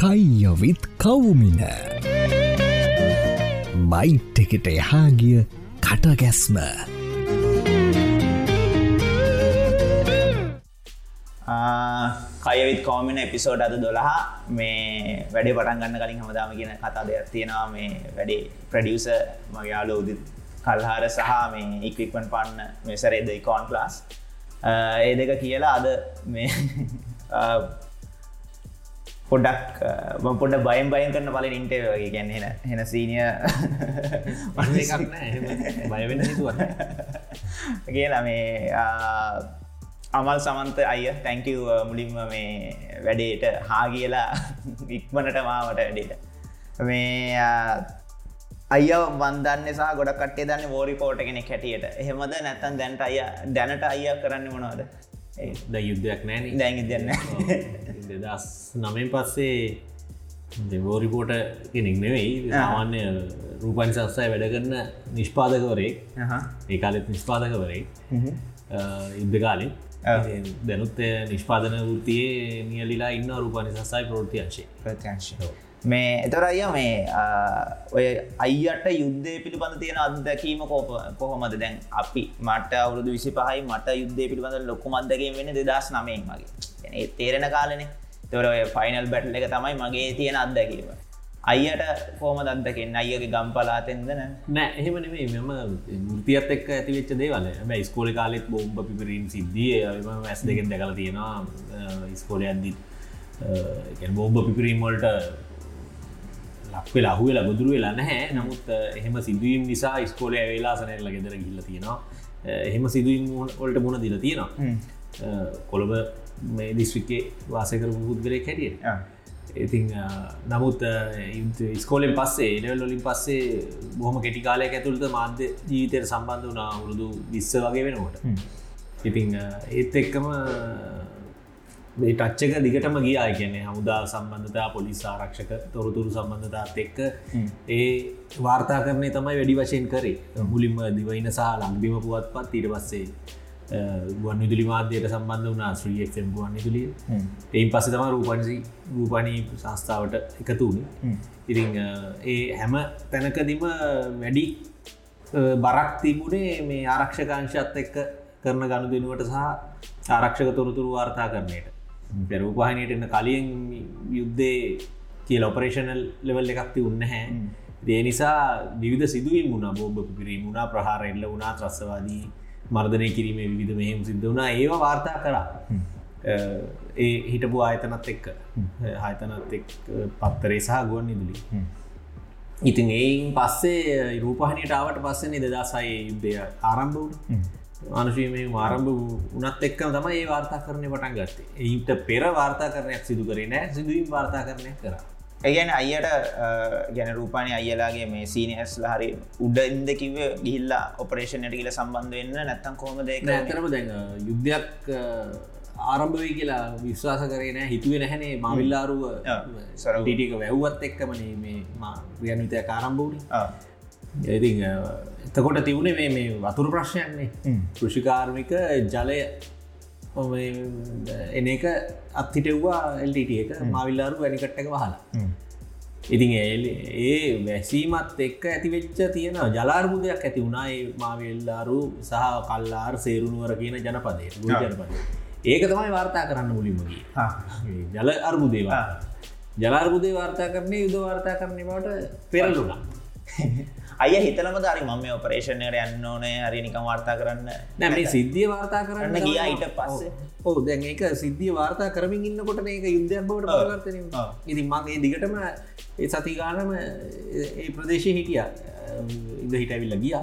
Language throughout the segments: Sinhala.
කයියොවිත් කවුමින. බයිට් එකට එහාගිය කටගැස්ම. කයවිත් කෝමින එපිසෝඩ් අද දොළහා. මේ වැඩේ පටන් ගන්න කලින් හමදාම කියන කතා දෙයක් තියෙනවා. මේ වැඩේ ප්‍රඩියස මගේ යාලු උදිත් කල්හාර සහ මේ ඉක්වික්මන් පන්න මෙසරේද ඉකෝන් ලාස් ඒ දෙක කියලා අද මේ පොඩක් පොඩ බයම් බයන් කරන පල ඉන්ටේ වගේ ගැන්න හෙන හෙන සීනිය බයවෙන්න හිතුව කියලා මේ අමල් සමන්ත අය තැංකව මුලින්ම මේ වැඩේට හා කියලා ඉක්මනට මාවට වැඩේට. මේ අය වන්දන්න සහ ගොඩ කටේ දන්න ෝරි පෝට කෙනෙ හැටියට. එහෙමද? නැත්තන් දැන්ට අය දැනට අය කරන්න මොනවද ද යුද්ධයක් නෑන දැන් දෙන්න දෙදස් නමෙන් පස්සේ දෙවෝරිපෝට කෙනෙක් නෙවෙයි සාමාන්‍ය රූපන් සස්සය වැඩ කරන්න නිෂ්පාදකවරේ ඒකාලෙත් නිෂ්පාදකවරේ ඉද්ධ කාලින් දැනුත් නිෂ්පාදන වෘතියේ නියලිලා ඉන්න රූපනි සස්සයි ප්‍රෘතියංශේ ප්‍රත්‍යංශ මේ එතොර අය මේ ඔය අයියට යුද්ධය පිළිබඳ තියෙන අත්දැකීම කෝප කොහොමද? දැන් අපි මට අවුරුදු විසි පහයි මට යුද්ධය පිළිබඳ ලොකු මත්දගේ වෙන දෙදස් නමයෙන් මගේ තේරෙන කාලනේ. තොර ඔය ෆයිනල් බැට්ල එක තමයි මගේ තියෙන අත්දැකීම. අයියට කෝම දත්තකෙන් අයගේ ගම් පලාතෙන්දන නෑ. එහෙම නෙමේ මෙම ෘතියත් එක් ඇතිවෙච්ච දේවල ැ. ස්කෝල කාලෙත් බෝම්බ පිපරීම් සිද්ධිය. ඇස් දෙකෙන් දැකල තියෙනවා. ස්කෝල ඇද්දිත් බෝම්බ පිපිරීම්වලට ලක්වෙලා අහුවෙලා ගොදුරු වෙලා නැහැ. නමුත් එහෙම සිදුවීම් නිසා ස්කෝලය වෙලා සනැල්ල ගෙදර ගිල්ල තියෙනවා. එහෙම සිදුවීම් ඔලට මුණ දිල තියෙනවා. කොළඹ මේ දිස්වික්කේ වාසකර පුද්ගලය කැටිය ඉතිං නමුත් ස්කෝලෙන් පස්සේ එඩවල් ොලින් පස්සේ බොහම කෙටි කාලයක් ඇතුළට මාධ්‍ය ජීවිතයට සම්බන්ධ වනා වුරුදු විස්ස වගේ වෙනකොට. ඉතිං ඒත් එක්කම මේ ටච්චක දිගටම ගියා. කියන්නේ හමුදා සම්බන්ධතා පොලිස් ආරක්ෂක තොරතුරු සම්බන්ධතාත් එක්ක ඒ වාර්තා කරනය තමයි වැඩි වශයෙන් කරේ. මුලින්ම දිවයින සහ ලංබිම පුවත් පත් ඊට පස්සේ ගුවන් විදුලි මාධ්‍යයට සම්බන්ධ වනා ශ්‍රියෙක්ම් ගුවන් විදුලිය එයින් පස තම රූපන්සි රූපණී සංස්ථාවට එකතු වුණ ඉරිං ඒ හැම තැනකදිම වැඩි බරක් තිබුණේ මේ ආරක්ෂකාංශත් එක්ක කරන ගණු දෙනුවට සහ ආරක්ෂක තොරතුරු වාර්තා කරනයට පැරූපහනයට එන්න කලින් යුද්ධේ කියල ඔපරේෂනල් ලෙවල් එකක්ති උන්න හැ දේ නිසා විවිධ සිදුවීම් වුණා. බෝබ පිරීම වුණා ප්‍රහාර එල්ල වුණා ත්‍රස්සවාදී මර්ධනය කිරීමේ විධ මෙහෙම සිද්ධ වුණා. ඒවා වාර්තා කරා. ඒ හිටපු ආයතනත් එක්ක ආයතනත් එක් පත්තරේ සහ ගුවන් නිදුලි ඉතින් එයින් පස්සේ රූපහනයට ආවට පස්සෙන දෙදසයි යුද්ධය ආරම්භ මානුෂීමේ ආරම්භ උනත් එක්කම තම ඒ වාර්තා කරනය පටන් ගත්තේ. ඒට පෙර වාර්තා කරනයක් සිදු කරේ නෑ. සිදුවීම් වාර්තා කරනය කර. ඒගැන අයියට ගැන රූපානය අයලාගේ මේ සීනස්ල හරි උඩ ඉද කිව ගිල්ලා ඔපරේෂණයට කියල සම්බන්ධ වෙන්න නැත්තම් කොහොමද ඇතරම දැන් යුද්ධයක් ආරම්භවයි කියලා විශ්වාස කරන හිතුවේ නැහැනේ මවිල්ලාරුව සරටික වැැව්වත් එක්කමනේ මේ ්‍රියන්විතය කාරම්භූනි ඉති එතකොට තිවුණේ මේ මේ වතුර ප්‍රශ්යන්නේ කෘෂිකාර්මික ජලය එන එක අත්හිටෙව්වා එල්ට එක මවිල්ලාරු වැනිකට්ටක වහලා. ඉතින් ඒ වැසීමත් එක්ක ඇතිවෙච්ච තියෙන ජලාර්බුදයක් ඇති වුණයි මාවෙල්ලාරු සහ කල්ලාර් සේරුණුවර කියන ජනපදය ජනපද ඒක තමයි වාර්තා කරන්න මුලින්මගේ ජල අර්බුදේවා ජලාර්බුදේ වාර්තා. කරන්නේ යුද වාර්තා කරන්නේ බවට පෙරලුණා අය හිතලම දරි මම ඔපරේෂණයට යන්න ඕනේ හරිනිකම් වාර්තා කරන්න. නැමේ සිද්ධිය වාර්තා කරන්න ගිය ඊට පස්සේ. ඕ දැන් ඒක සිද්ධිය වාර්තා කරමින් ඉන්නකොට ඒක යුද්ධයක් බවට පරවර්තන ඉතින් මගේ දිගටම ඒ සතිගානම ඒ ප්‍රදේශය හිටිය. ඉද හිටඇවිල්ල ගිය.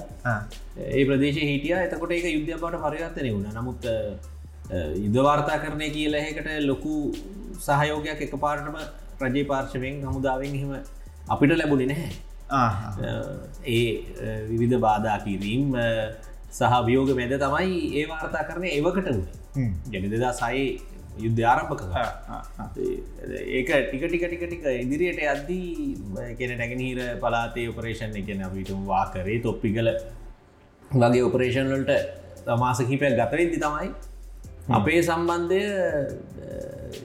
ඒ ප්‍රදේශ හිටිය. එතකොට ඒක යුද්ධය බවට පරිවර්තනය වුණ. නමුත් යුද්ධවාර්තා කරණය කියලහකට ලොකු සහයෝගයක් එක පාටම ප්‍රජේ පාර්ශවයෙන් හමුදාවෙන් හෙම අපිට ලැබුණි නැහැ ඒ විවිධ බාධා කිරීම් සහ වියෝග මැද තමයි ඒ වාර්තා කරනය ඒවකට වුණ ගැන දෙදා සයි යුද්ධ ආරම්භක ඒක ටික ටික ටික ටික ඉදිරියට අද්දී කෙන නැගෙනහිර පලාතේ ඔපරේෂන් එකන අපිටුම් වාකරේ තොප්පිකල වගේ ඔපරේෂන්වලට තමාසකිපයක් ගතවෙදදි තමයි අපේ සම්බන්ධය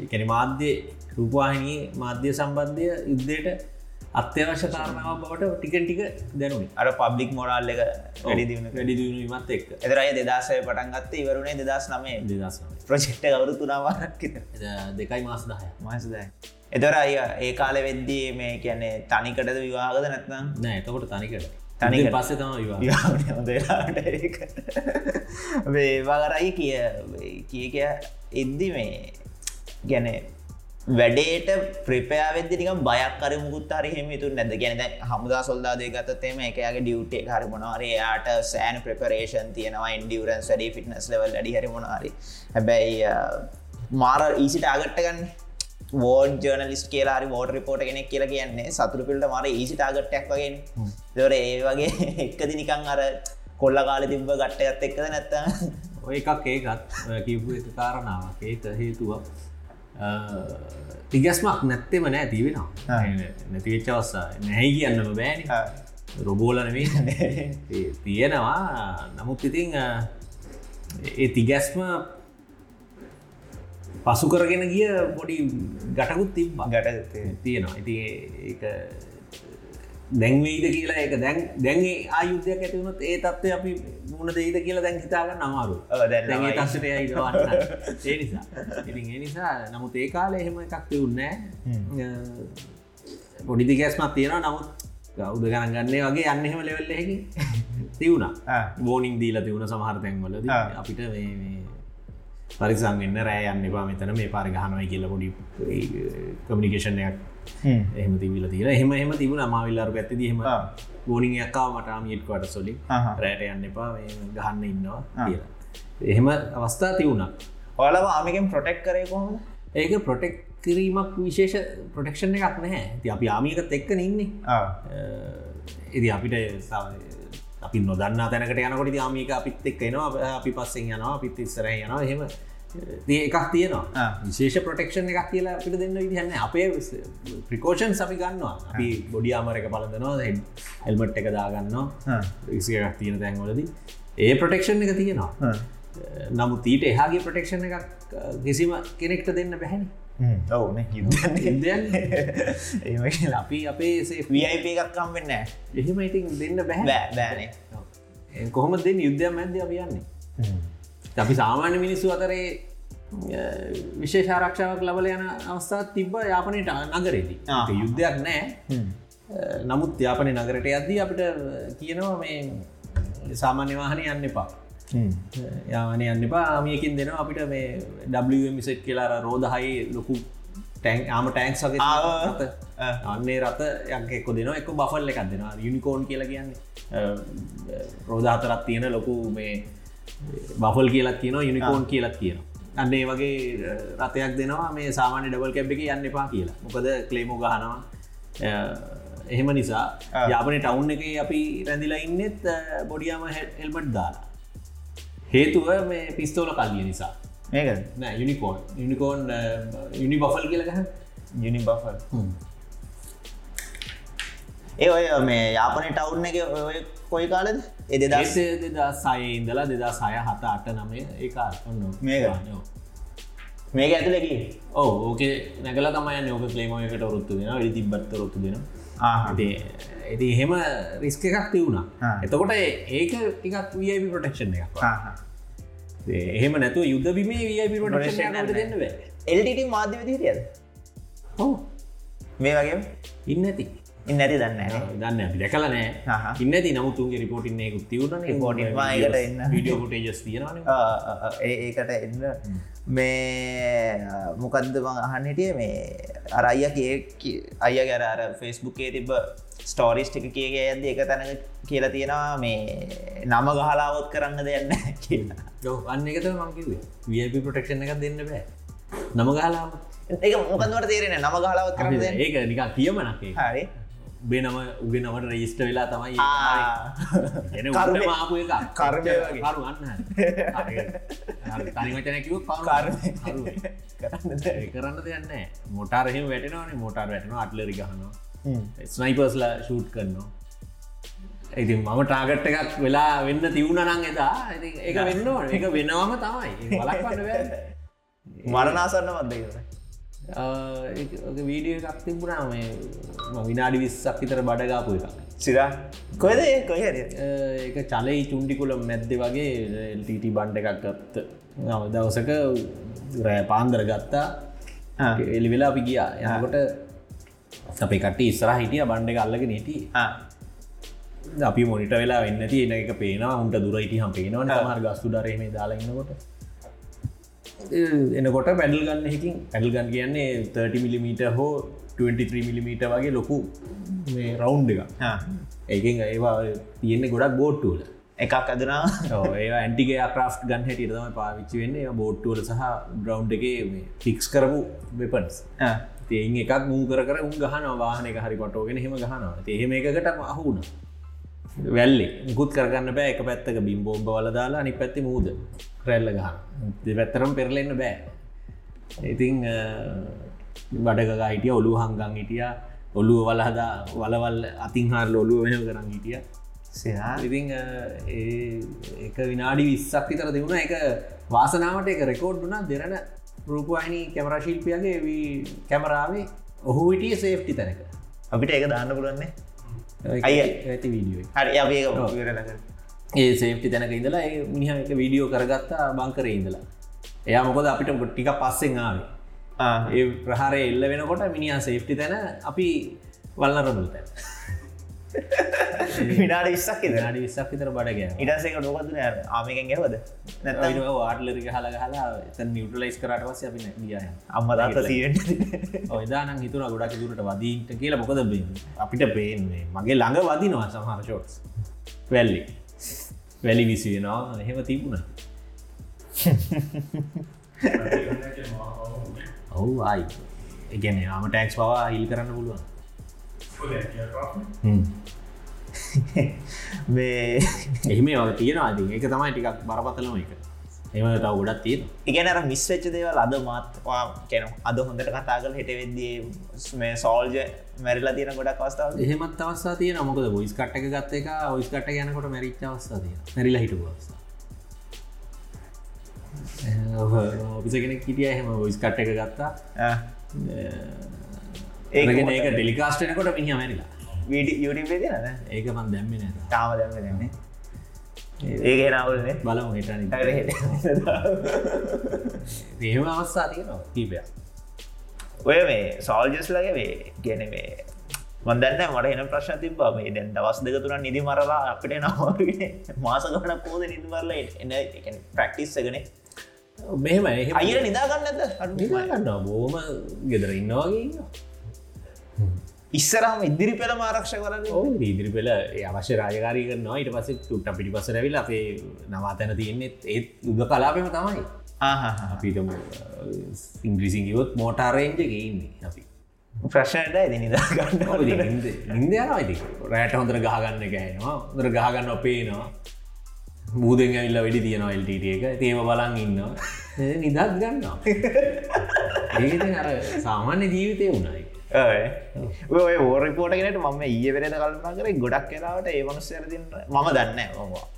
කැන මාධ්‍ය රූපවාහිනී මාධ්‍ය සම්බන්ධය යුද්ධයට අත්‍යවශ්‍ය කාරණාව බවට ටිකන් ටික දැනුයි අර පබ්ලික් මොරාල් එක වැඩි දියුණ වැඩි දියුණීමත් එක් එදරයි දෙදසය පටන් ගත්ත ඉවරුණේ දෙදස් නමේ දෙදස් ප්‍රජෙක්්ට ගවරු තුනාවාරක් දෙකයි මාස් දහය මසදයි එදර අය ඒ කාල වෙද්දී මේ කියන්නේ තනිකටද විවාහගද නැත්නම්? නෑ එතකොට තනිකට. තනික පස්සේ තම විවා වේවාගරයි කිය කිය කිය එද්දි මේ ගැන වැඩේට ප්‍රපයාවෙදදික බයක් කර මුකුත් හරි හෙමිතු නැද ගැන හමුදා සොල්දාදය ගතතේම එකයාගේ ඩියුටේ හරි මොනවාරි යාට සෑන් ප්‍රපරේෂන් තියෙනවා ඉන්ඩියවරන් වැඩි ෆිටනස් ලවල් අඩි හරි මොනාරි හැබැයි මාර ඊසිට ආගට්ට ගන්න. වෝඩ ජර්නලිස් කියලා වෝඩ රිපෝට කෙනෙක් කියලා කියන්නේ සතුරු පිල්ට මර ඊසි ටාගට්ටක් වගේ දොර ඒ වගේ එක්කදි නිකං අර කොල්ල කාල තිබ්බ ගට්ටයත් එක්කද නැත්ත ඔය එකක් ඒකත් කිව්පු කාරණාවක්. ඒක හේතුවක් තිගැස්මක් නැත්තෙම නෑ තිවෙනවා නැතිවෙච්ච අවස්සා නැයි කියන්නම බෑනි. රොබෝලනවේ තියෙනවා. නමුත් ඉතිං ඒ තිගැස්ම පසු කරගෙන ගිය පොඩි ගටකුත් තිබ ගට තියෙනවා. ඉති දැන්වීද කියලා එක දැන් දැන්ගේ ආයුද්ධයක් ඇතිවුණත් ඒ තත්ව අපි මුණ දෙයිද කියලා දැන් හිතාගන්න අමාරු දැන්ගේ තස්සට ඉදවන්න ඒ නිසා. ඉතින් ඒ නිසා නමුත් ඒ කාල එහෙම එකක් තිවුන්නෑ පොඩිදි ගැස්මත් තියෙනවා. නමුත් ගෞද ගණන් ගන්නේ වගේ අන්නෙම ලෙවල්ලෙහකි තිවුණා බෝනිින් දීල තිවුණ සමහර්තැන්වලද අපිට පරිසම් වෙන්න රෑ යන්න එපා. මෙතන මේ පාරි ගහනවයි කියල පොඩි කමිනිකේෂණයක් එහම තිවිල තිර එහම එහම තිබුණ අමාවිල්ලාරු ඇති දීම ගෝනිින් යක්කා මටාමියට්කොට සොලි රෑට යන්න එපා. ගහන්න ඉන්නවා කියලා. එහෙම අවස්ථා තිවුණා ඔලව ආමිකෙන් ප්‍රොටෙක් කරය කොහොම ඒක ප්‍රොටෙක් කිරීමක් විශේෂ ප්‍රොටෙක්ෂණ එකක් නැහැ. ති අපි ආමිකත් එක්ක ඉන්නේ. ඉදි අපිට අපි නොදන්න තැනකට යනකොට ආමික අපිත් එක් එනවා. අපි පස්සෙන් යනවා. අපිත් ඉස්සර යනවා. එහෙම එකක් තියෙනවා. විශේෂ ප්‍රටෙක්ෂන් එකක් කියලා අපිට දෙන්න විදිහන්න අපේ ප්‍රිකෝෂන් අපි ගන්නවා. අපි බොඩි අමරක පලඳනවා හෙල්මට් එක දාගන්නවා. විසිකක් තියෙන තැන්වලද. ඒ ප්‍රටෙක්ෂන් එක තියෙනවා. නමුත් ඊට එහාගේ ප්‍රටෙක්ෂන් එකක් කිසිම කෙනෙක්ට දෙන්න බැහැනි ඔවුන අපි අපේ වයිප එකක්කම් වෙන්න එහෙම ඉතින් දෙන්න බැහැ. බෑනේ කොහොම දෙන්න? යුද්ධයක් මැද අපියන්නේ අපි සාමාන්‍ය මිනිස්සු අතරේ විශේෂාරක්ෂාවක් ලබල යන අවස්ථාත් තිබ්බ යාපනයට නගරේදී. යුද්ධයක් නෑ. නමුත් යාපනය නගරට යද්දී අපිට කියනවා මේ සාමාන්‍ය වාහන යන්න එපා. යාවන යන්න එපා. ආමියකින් දෙනවා අපිට මේ ඩමිසෙට් කියලාර රෝධහයි ලොකු ටැන් ආම ටෑන්ක්ස් වගේ අන්නේ රත යක එක්ක දෙනවා. එක බෆල් එකක් දෙෙනවා. යුනිකෝන් කියලා කියන්නේ. රෝධාතරත් තියෙන ලොකු මේ බෆල් කියලත් කියනවා යුනිකෝන් කියලත් කියනවා අන්නේ වගේ රතයක් දෙනවා මේ සාමාන්‍ය ඩබල් කැබ් එක යන්න එපා කියලා. මොකද කලේමෝ ගහනවා. එහෙම නිසා යාපන ටවුන් එක අපි රැඳිලා ඉන්නෙත් බොඩියම හෙල්මට් දාලා. හේතුව මේ පිස්තෝල කල්ලිය නිසා. නෑ යුනිකෝන් යුනිකෝන් යුනි බෆල් කියලගහ යුනි බෆල් ඒ ඔය මේ යාපන ටවුන් එක ඔය කොයි කාලද එ දස් දෙදා සය ඉඳලා දෙදා සය හත අට නමය ඒකා ඔන්න මේක. මේක ඇතුලකි ඕ ඕකේ නැගල තමයි නෝක ක්ලේමයකට ඔරොත්තු දෙෙන වැඩි තිබත්ත රොත්තු දෙෙන ඇති එහෙම රිස්ක එකක් තිවුණා එතකොට ඒක ටිකක් වයි ප්‍රටක්ෂණ එකක් එහෙම නැතු යුද්ධ බිමේ වයි ප්‍රටක්ෂ දෙන්න එල්ට මාධ්‍ය විදිරියද හෝ මේ වගේ ඉන්න ඇති නැති දන්න දන්න අපි දැකල නෑ. ඉන්න ති නමුතුන්ගේ රිපෝටින්නේ රිපෝටින් එන්න. විඩියෝ ෆුටේජස් තියෙන ඒකට එන්න. මේ මොකක්ද බං අහන්න හිටිය? මේ අර අයිය කිය අය ගැර අර ෆෙස්බුක්කේ තිබ ස්ටෝරිස් ටික කියක ඇද එක තැන කියලා තියෙනවා මේ නම ගහලාවොත් කරන්න දෙන්න කියලා. යෝ අන්න එකත මංකිවේ වප ප්‍රටක්ෂණ එකක් දෙන්න බෑ. නම ගහලාම ඒක මොකදවට තේරෙන නම ගහලාවත් කරන්න ඒක නිකා කියමනක් හරි උබේ නම උගේ නමට රෙජිස්ට වෙලා තමයි මාපු එක කර්මය වගේ. කරු අන්න තනිවචනැකිව කරන්න දෙයන්න මොටාරහෙම වැටෙනවානේ. මොටාර් වැටන අටලරි ගහනවා. ස්නයිපර්ස්ලා ෂූට් කරනවා. ඉතින් මම ටාගට් එකක් වෙලා වෙන්න තිවුණනං එදා. එක වෙන්නවා එක වෙනවම තමයි. බලක්වන්න මරනාසන්න මත්ද වීඩිය එකක් තිබුණා මේ විනාඩි විස්සක් විතර බඩගාපු එක සිරා? කොයද කොහර ඒක චලයි චුන්ඩිකුල මැද්දෙ වගේ එල්ටට බන්්ඩ එකක් ගත්ත. නව දවසක රෑ පාන්දර ගත්තා. එලි වෙලා අපි ගියා. යනකොට අපේ කට ඉස්සර හිටිය බන්්ඩ එක අල්ලගෙන හිටිය. අපි මොනිට වෙලා වෙන්න තියෙන එක පේනවා. උන්ට දුරයිට හම් පේනවා. මර ගස්තු දරහම දාලාන්නකොට එනකොට පැඩල් ගන්න හිකින් පැඩල් ගන් කියන්නේ 30 මිලිමීට හෝ 23 මිලිමීට වගේ ලොකු මේ රවුන්් එක ඒකෙන් ඒවා තියෙන්නේ ගොඩක් බෝට්ටුවල එකක් අදනා ඒ ඇන්ටිගේ ක්‍රෆ් ගන් හැටිය තම පාවිච්චි වෙන්නේ. බෝට්ටුවල සහ බ්‍රවන්් එක ෆික්ස් කරපු වෙපන්ස් තියෙන් එකක් මූ කර කර උන් ගහන වාහනක හරි පටෝගෙන හෙම ගහනවා. එහෙම එකකට අහුුණ වැල්ලි. මුකුත් කරගන්න බෑ. එක පැත්තක බිම්බෝම්බ වල දාලා අනි පැත්ති මූද රැල්ල ගහන. දෙපැත්තරම් පෙරලෙන්න බෑ. ඉතිං බඩග හිටිය ඔලු හංගං හිටිය. ඔලුව වලහදා වලවල් අතින් හාරල ඔලුව වෙන කරන්න හිටිය. ඉතිං එක විනාඩි විස්සක් විතර දෙවුණ එක වාසනාවට එක රෙකෝඩ් වුණා. දෙරන රූපවාහිනි කැමරශිල්පියගේ කැමරාවේ ඔහු හිටිය සේෆ්ටි තැනක. අපිට ඒක දාන්න පුලන්නේ අය ඇති වීඩියෝ හරි අප ඒ සේෆ්ටි තැනක ඉඳලා ඒ මිනිහ එක වීඩියෝ කරගත්තා බංකර ඉඳලා. එයා මොකද අපිට ටික පස්සෙන් ආවේ. ඒ ප්‍රහාරය එල්ල වෙනකොට මිනිහා සේෆ්ටි තැන අපි වල්ලරමුල් තැන විනාට විස්සක් නාඩි විස්සක් විතර බඩගෑ ඉටසක නොකතුන ආමකෙන් ගැවද නැත වාටලරි හල හලා එත නිියටලයිස් කරට වස අපි ගිය අම්ම දත සිට ඔයදානම් හිතුර ගොඩක් දුරට වදීට කියලා. මොකද අපිට පේන්නේ? මගේ ළඟ වදිනවා සමහර ෂෝට්ස් වැල්ලි. වැලි විසියෙනවා එහෙම තිබුණ. ඔවු ආයි. එකන ආම ටැක්ස් පවා හිල් කරන්න පුළුවන් එහිම වගේ තියෙන අති එක තමයි ටිකක් බරපතලම එක එම තව ගොඩත් තියෙන ඉගැනර මිස්වෙච්ච දේවල් අද මාත්වා කැන අද හොඳට කතාගල හෙට වෙද්දී මේ සෝල්ජ මැරිලා තියෙන ගොඩක් අවස්ථාව එහෙමත් අවස්ථා තියන මොකද ොයිස් කට්ක ගත්ත එක ඔයිස් කට යනකොට මැරිච් අවස්ථා තිය මැරිලා හිටු අවස්ථා ඔපිසගෙන කිටිය එහෙම ොයිස් කට් එක ගත්තා ඒක ඩෙලිකාස්ටනකොට මිනි මැරිලා වීඩ යුටේ න ඒක මන් දැම්මෙන තාම දැම්ම දෙන්නේ ඒක නවුලනේ බලමු හිටන එහෙම අවස්ථා තියෙනවා කීපයක්. ඔය මේ සෝල්ජස් ලගේ වේ ගැන මේ මන්දන්න මට එන ප්‍රශ්න තිබා මේ දැන් දවස් දෙක තුරන් නිදි මරලා අපිට නවාගෙන මාසකට පෝද නිදි මරල එන්න ප්‍රක්ටිස්සගෙන මෙහෙම අයිර නිදාගන්නද ගන්න බෝම ගෙදර ඉන්නවාගේ ඉස්සරහම ඉදිරි පෙළ ආරක්ෂ කරන්න. ඕ ඉදිරි පෙළ අවශ්‍ය රාජකාරී කරනවා. ඊට පස තුට්ට පිටි පස රැවිල් අපේ නවාතැන තියෙන්නේ ඒත් උග කලාපෙම තමයි. අපිටම ඉංග්‍රිසිංගිවොත් මෝටාරේන්ජ ගේන්නේ අපි ප්‍රශ්නයට ඇති නිදාගන්න ඉන්ද යනයිති රෑට හොඳර ගහගන්න ගෑනවා දර ගහගන්න අපේනවා බූදෙන් ඇල්ල වැඩි තියෙනවා එල්ට එක. තේම බලන් ඉන්නවා. නිදත් ගන්නවා. ඒ අර සාමාන්‍ය ජීවිතය වුණයි ඔය. ෝරිපෝටගෙනට මම ඒ වෙරද කල්පනා කර ගොඩක් කෙලාවට ඒ මනුස්සයරතින්න මම දන්න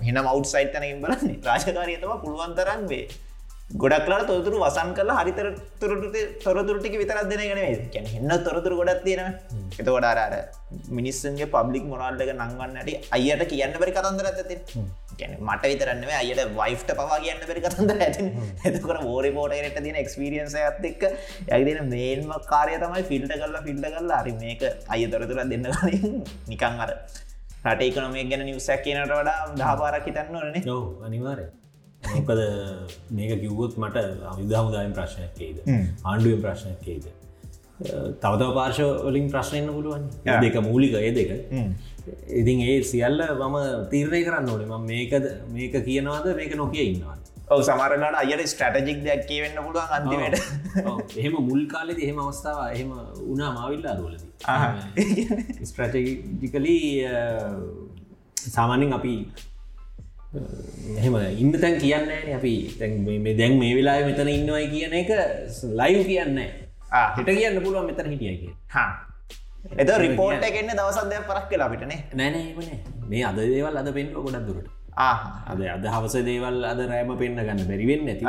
හෙන මවට් සයිට් තනකින් බලන්නේ. රාජකාරයතම පුළුවන්තරන් වේ ගොඩක්ලාට තොතුරු වසන් කල හරිතර තුරට තොරතුරටික විතරත් දෙන ගෙනේ කැන එන්න තොරතුර ගොඩක් තියෙන එත ගොඩාර මිනිස්සන්ගේ පබ්ලික් මොනාල්ලක නංගන්නට අයට කියන්න බරි කතන්දර ඇති මට විතරන්න අයට වයිෆ්ට පවා කියන්න බරි කතන්දර ඇති එතකට ෝරි පෝටයට තියෙන එක්ස්පිරියන්ස ඇත් එක් යගදින මේන්ම කාරය තමයි ෆිල්ට කරලා ෆිල්ට කරලා හරි මේක අය තොරතුර දෙන්න කලින් නිකං අර රට එකනොමේ ගැන නිවසැක් කියනට වඩා දහපාරක් හිතන්න ඕනේ අනිවාරය මොකද මේක කිව්වොත් මට අවිධාමුදායෙන් ප්‍රශ්නයක්කේද ආණ්ඩුවෙන් ප්‍රශ්නයක්කේද තවතව පාර්ශවලින් ප්‍රශ්නයන්න පුළුවන්. දෙක මූලිකය දෙක ඉතින් ඒ සියල්ල මම තීරණය කරන්න ඕනේ. ම මේකද මේක කියනවාද මේක නොකිය ඉන්නවා ඔව සමරනට අයට ස්ට්‍රටජික් දෙයක් කියවෙන්න පුළුවන් අන්තිමට. එහෙම මුල් කාලෙද එහෙම අවස්ථාව එහෙම උනා මාවිල්ලා දුවලද ස්ට්‍රටජිකලී සාමාන්‍යින් අපි එහෙම ඉන්න තැන් කියන්න අපි තැන් දැන් මේ වෙලා මෙතන ඉන්නවයි කියන එක ලයිව් කියන්න හිට කියන්න පුළුවන් මෙතන හිටිය කිය එත රිපෝට් එකන්න දවසන්දය පරක් කලා පිටනේ නෑනෑ මේ අද දේවල් අද පෙන්ල ගොඩක් දුරට. අද අද හවස දේවල් අද රෑම පෙන්න්න ගන්න බැරිවෙන්න ඇති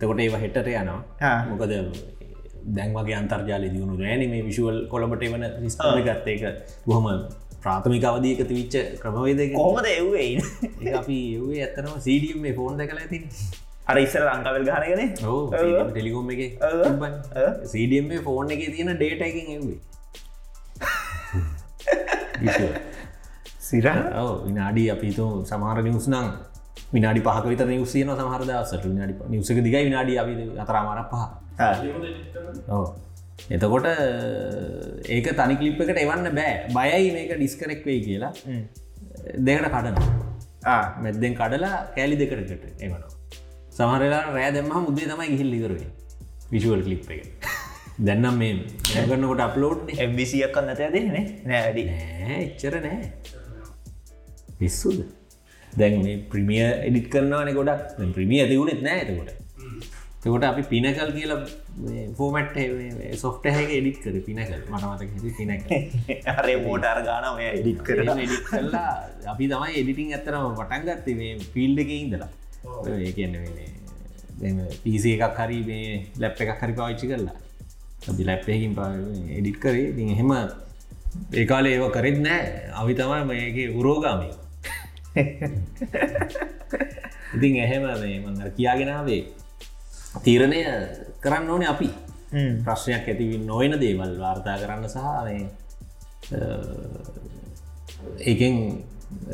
තකොට ඒව හෙටට යනවා. මොකද දැන් වගේ අන්තර්ජාල දියුණු නෑන මේ විශුවල් කොළඹට එවන ස්ථාන ගත්ත එක. බොහොම ප්‍රාථමික අවධීක තිවිච්ච ක්‍රමවේද කොහොමද එව්වේ අපි ඒවේ ඇත්තනම සීඩියම් මේ ෆෝන් දැකල ඇතින්. අර ඉස්සර ලංකාවල් ගහනගෙන ටෙලිකොම් එක. සීඩියම් ෆෝන් එක තියෙන ඩේට එකින් එවේ සිර විනාඩි අපිතු සමහර නිවස් නම් විනාඩි පහක විතර නිවසියන සමහර දසට විනාඩි නිවසක දිගයි විනාඩි අපි අතරාමර පහ. එතකොට ඒක තනි කලිප් එකට එවන්න බෑ. බයයි මේක ඩිස්කනෙක් වෙයි කියලා. දෙකට කඩන මැද්දෙන් කඩලා කෑලි දෙකටකට එවනවා. සමහරලා රෑ දෙම මුදේ තමයි ගිහිල් ඉවරුවේ විශුවල් කලිප් එක දැන්නම් මේ ඇගන්නකොට අප්ලෝඩ් එම්බිසියක් කන්න ඇත දෙන්නේ නෑඩි නෑ එච්චර නෑ. පිස්සුද? දැන් මේ ප්‍රමිය එඩිට කරනවාන ගොඩක්. ප්‍රමිය තිවුණෙත් නෑ එතකොට. තකොට අපි පිනකල් කියල ෆෝමට් සොෆ්ට හැක එඩික් කර. පිනකල් මනමතක පිනක අරේ මෝටර් ගාන එඩික් කර එඩික් කල්ලා අපි තමයි එඩිටිං ඇත්තරම පටන්ගත්තේ මේ ෆිල්ඩ එක ඉඳලා. ඒකන්න පිසේ එකක් හරි මේ ලැප් එකක් හරි පාවිච්චි කරලා අපි ලැප්පයකින් එඩිට් කරේ. ති එහෙම ඒකාලේ ඒව කරෙත් නෑ. අවි තමයි මේක උරෝගාමය ඉතින් එහෙම මේ මඟ කියාගෙනාවේ තීරණය කරන්න ඕනේ අපි. ප්‍රශ්නයක් ඇතිවි නොයන දේවල් වාර්තා කරන්න සහ ඒකෙන්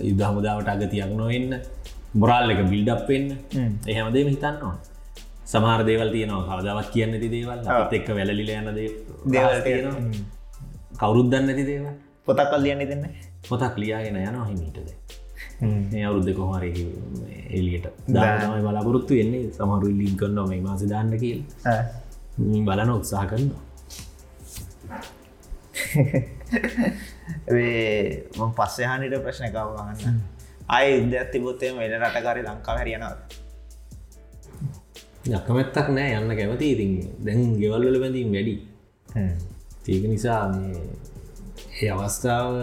යුද්ධ හමුදාවට අගතියක් නොවෙන්න බොරාල් එක බිල්ඩප්වෙන්න එහෙමදේම හිතන්න ඕන සමහර දේවල් තියනවා. කවදාවත් කියන්න ඇති දේවල් අපත් එක්ක වැලලිල යන දේවල් තියෙනවා. කවුරුද්දන්න ඇති දේවල්. පොතක් කල් ලියන්න දෙන්න පොතක් ලියාගෙන යනවා හිමීටද මේ අවුරුද්ධ කොහර එලියට දානමයි බලාපොරොත්තු වෙන්නේ. සමහරු ඉල්ලින් කරන්නවා මේ මාස දාන්න කියල්. බලන උත්සාහ කරනවා. මං පස්සේ හනිට ප්‍රශ්න කවගන්න අය ඉද ඇතිබොත්තේ වෙන රටකාරි ලංකා හැරියනද යකමැත්තක් නෑ යන්න කැමති ඉතින්. දැන් ගෙවල්වල බැඳීම් වැඩි. ඒක නිසා මේ ඒ අවස්ථාව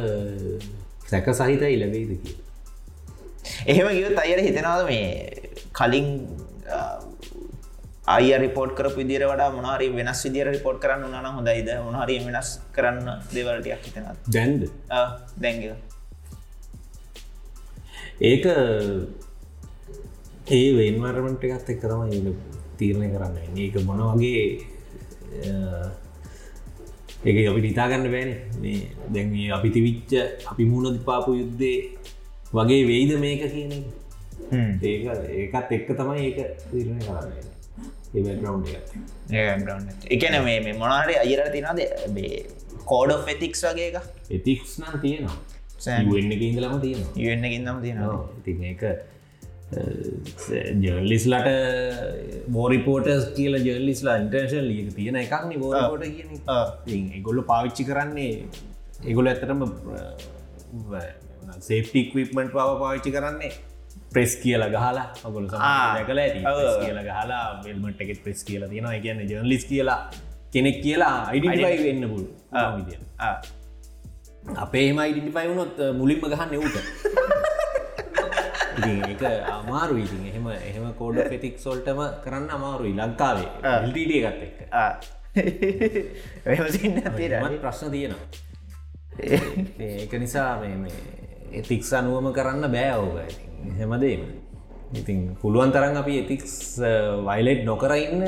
සැක සහිතයි ලැබේද කිය එහෙම ගියත් අයර හිතෙනවාද මේ කලින් අය රිපෝට් කර විදිර වඩා මොනාරි වෙනස් විදිර රිපෝට් කරන්න උනන හොඳයිද? මොනහරි වෙනස් කරන්න දෙවලටයක් හිතෙනත් දැන්ද? දැන්ග ඒක ඒ වේන්වර්මට එකත් එක් කරම ඒ තීරණය කරන්න. ඒක මොන වගේ ඒක අපි නිතාගන්න බෑන. මේ දැන් මේ අපි තිවිච්ච අපි මුණ පාපු යුද්ධේ වගේ වෙයිද මේක කියන ඒක ඒකත් එක්ක තමයි ඒක තීරණය කරන්න. ඒ එකන මේ මේ මොනාරි අයර තිනද කෝඩ ෆෙතික්ස් වගේ එක එතික්ස් නම් තියෙනවා. වෙන්න එක ඉඳලම තියෙනවා. ඉන්න ඉන්නම තියෙනවා. ඉතින් ඒක ජර්ලිස්ලට බෝරිපෝටස් කියල ජර්ලිස්ලා ඉන්ටර්ශල් ලියක තියෙන එකක්න බෝරපෝට කියන එගොල්ල පාවිච්චි කරන්නේ එගොල ඇතරම සේප්ටික්විපමට පව පාවිච්චි කරන්නේ ප්‍රෙස් කියල ගහලා ඔගොල කල කියල ගහලා වෙල්මට එකෙත් ප්‍රෙස් කියලා තියෙනවා. කියන්න ජර්ලිස් කියලා කෙනෙක් කියලා අයිඩියි වෙන්න පුල් අපේ එම ඉඩිටිෆයි වුණොත් මුලින්ම ගහන්න ඌට ඒක අමාරු ඉතින් එහෙම එහෙම කෝඩ පෙතික් සොල්ටම කරන්න අමාරුයි. ලංකාවේ. එල්ටට එකත් එක්ක. ප්‍රශ්න තියෙනවා. ඒක නිසා එතික්ස් අනුවම කරන්න බෑ ඕග හෙමදේම ඉතින් පුළුවන් තරන් අපි එතික්ස් වයිලෙට් නොකර ඉන්න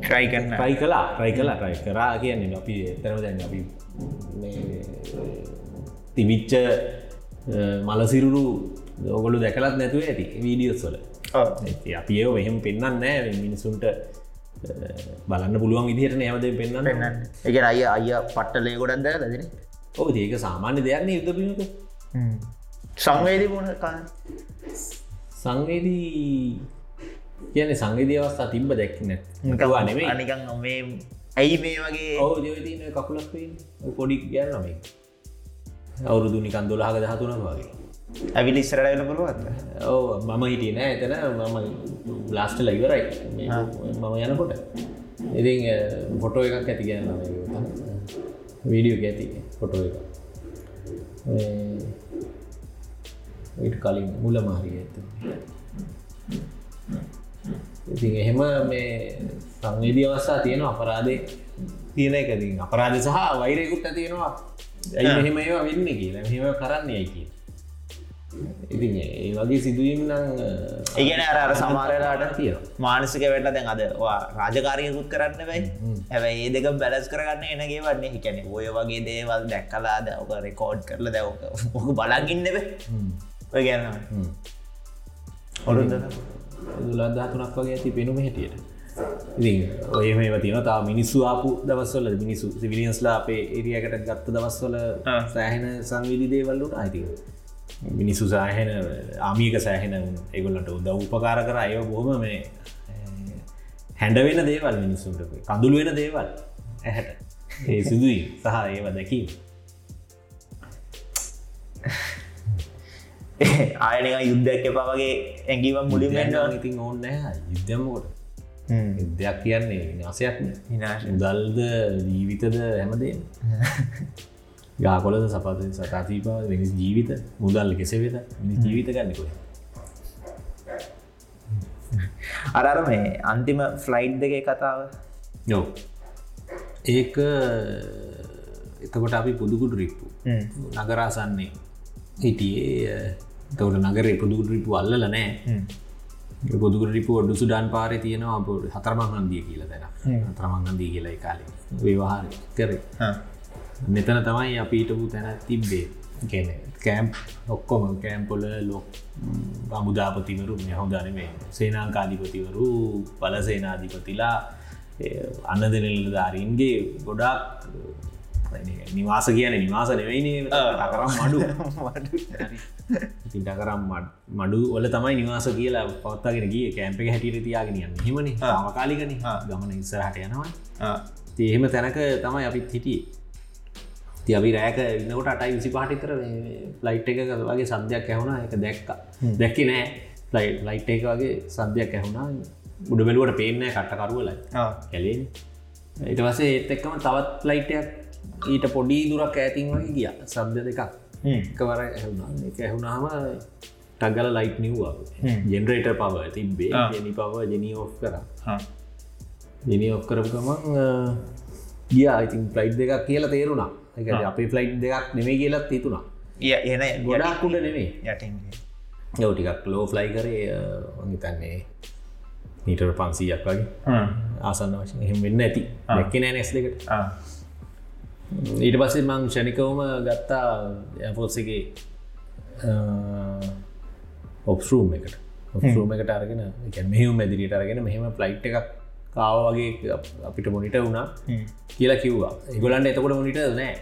ට්‍රයිකන්න ට්‍රයි කලා ට්‍රයි කලා ට්‍රයි කරා කියන්නේ අපි එතරම දැන් අපි තිබිච්ච මලසිරුරු ඔගොලු දැකලත් නැතුව ඇති වීඩියෝස් වල. අපි ඒ මෙහෙම පෙන්න්න නෑ මිනිසුන්ට බලන්න පුළුවන් විදිහට නෑමද පෙන්න්න පෙන්න්න එක අය අය පට්ටලේ ගොඩක් දැ ලදෙන ඕ ඒක සාමාන්‍ය දෙයක්න යුද පිනක සංවේදී කන්න සංවේදී කියන සංවිධ අවස්ථා තිබ්බ දැක්න නෙමේ අනිකන් මේ ඇයි මේ වගේ? ඔව ජවතින කකුලක් පොඩි කියන්න මේ අවුරුදු නිකන් දොලාහක දහතුනක් වගේ ඇවිලි ඉස්සරටල පුළුවත්ද ඕ මම හිටිය නෑ එතන. මම ලාස්ට ලයිවරයි මම යනකොට. ඉතින් ෆොටෝ එකක් ඇති ගන්න වීඩියෝ ඇති ෆොටෝ එක. ඊට කලින් මුල මාරිය ඇත ඉතින් එහෙම මේ සංවේදී අවස්සා තියෙන අපරාධය තියෙන එකදී අපරාධ සහ වෛරයකුත් තියෙනවා ඇයි මෙහෙම ඒවා වෙන්න කියලා. මෙහෙම කරන්න යයි ඉතින් ඒ වගේ සිදුවීම් නම් ඉගෙන අර සමාරලාට තිය මානසික වෙටල දැන් අද රාජකාරයකුත් කරන්න බයි හැබයි ඒ දෙක බැලස් කරගන්න එනගේ වන්නේ හිකැන ඔය වගේ දේවල් දැක්කලාද ඔක රෙකෝඩ් කරල දැවක ඕක බලගින්නව ඔය ගැන්න ඔොරුද දුලන්දාතුනක් වගේ ඇති පෙනුම හැටියට. ඔය මේ තින තා මිනිස්සු ආපු දවස්වල මිනිසු සිවිලියන්ස්ලා අපේ ඒරියකට ගත්ත දවස්වල සෑහෙන සංවිධි දේවල්ලුට අයිති මිනිස්සු සෑහෙන ආමියක සෑහෙන ඒගොල්ලට උද උපකාර කර. අය බොහොම මේ හැඩ වෙන දේවල් මිනිස්සුන්ට. කඳුළු වෙන දේවල් ඇහැට. ඒ සිදුවී සහ ඒව දැකීම. ආයනක යුද්ධයක් එපා වගේ ඇඟීම මුලින් වෙන්න ඉතින් ඕන්න යුද්ධමකොට දෙයක් කියන්නේ විනාසයක්න විනාශ මුදල්ද ජීවිතද හැමදේ ගාකොලද සපත සතාතිීපා වෙනස් ජීවිත මුදල් කෙසෙ වෙත? මිනි ජීවිත ගන්නකො අරර මේ අන්තිම ෆ්ලයිට් දෙක කතාව. යෝ ඒක එතකොට අපි පුදුකුට රිප්පු. නගරාසන්නේ. හිටියේ තවට නගරේ පුදුකුට රිපු අල්ලල නෑ පොදුකට රිපු ඔඩු සුඩාන් පාර තියෙනවා අප හතරමංහන්දිය කියල දැන හතරමංහන්දී කියලා කාලේ. වේවාහර කර මෙතන තමයි අපිටපු තැන තිබ්බේ. ගැන කෑම්ප් ඔක්කොම කෑම්පොල ලොක් අමුදාපතිවරු මෙහොදාන මේ සේනාංකාධිපතිවරු පලසේනාධිපතිලා අන්න දෙනල්ල ධාරීන්ගේ ගොඩාක් නිවාස කියන නිවාස නෙවෙයිනේ කරම් මඩු. ඉටකරම් මඩු වල තමයි නිවාස කියලා පවත්තාගෙන ගිය. කෑම්ප එක හැටියට තියාගෙන හිමන මකාලිකන ගමන ඉස්සරහට යනවා. එහෙම තැනක තමයි අපිත් හිටිය ති අපි රෑක ඉන්නකොට අටයි විසි පාටිතර ලයිට් එක වගේ සන්ධයක් ඇහුණ. එක දැක්ක. දැක්කි නෑ. ලයි ලයිට් එක වගේ සන්ධයක් ඇහුණා. උඩ බැලුවට පේනෑ කට්ටකරුවලයි කැලේ ඊට වසේ ඒත් එක්කම තවත් ලයිටයක් ඊට පොඩි දුරක් ඇතින් වගේ ගිය. සබ්ද දෙකක්. එකවර ඇහුණා. එක ඇහුණාම ටගල ලයිට් නිව්වා. ජෙනරේට පව තිබ්බේ. ජනි පව ජනී ඔෆ් කර. ජනී ඔෆ් කරපු ගමන් ගිය. ඉතින් ෆ්ලයිට් දෙකක් කියලා තේරුණා එක අපේ ෆ්ලයිට් දෙකක් නෙමේ කියලත් තිතුුණා එන ගොඩක්කුඩ නෙමේ යටින් යව ටිකක් ලෝ ෆ්ලයි කරේ තන්නේ මීටර් පන්සීයක් වගේ. ආසන්න වශයෙන් එහෙම වෙන්න ඇති. දැක්ක නෑ නැස් දෙකට. ඊට පස්සේ මං ෂණිකවම ගත්තා ඇපෝත්සගේ ඔප්රූම් එකට. ඔප්රූම් එකට අරගෙන එක මෙහම මැදිරියට අරගෙන මෙහෙම ෆ්ලයිට් එකක් කාව වගේ අපිට මොනිට වුණා කියලා කිව්වා. ඒගොලන්ට එතකොට මොනිට නෑ.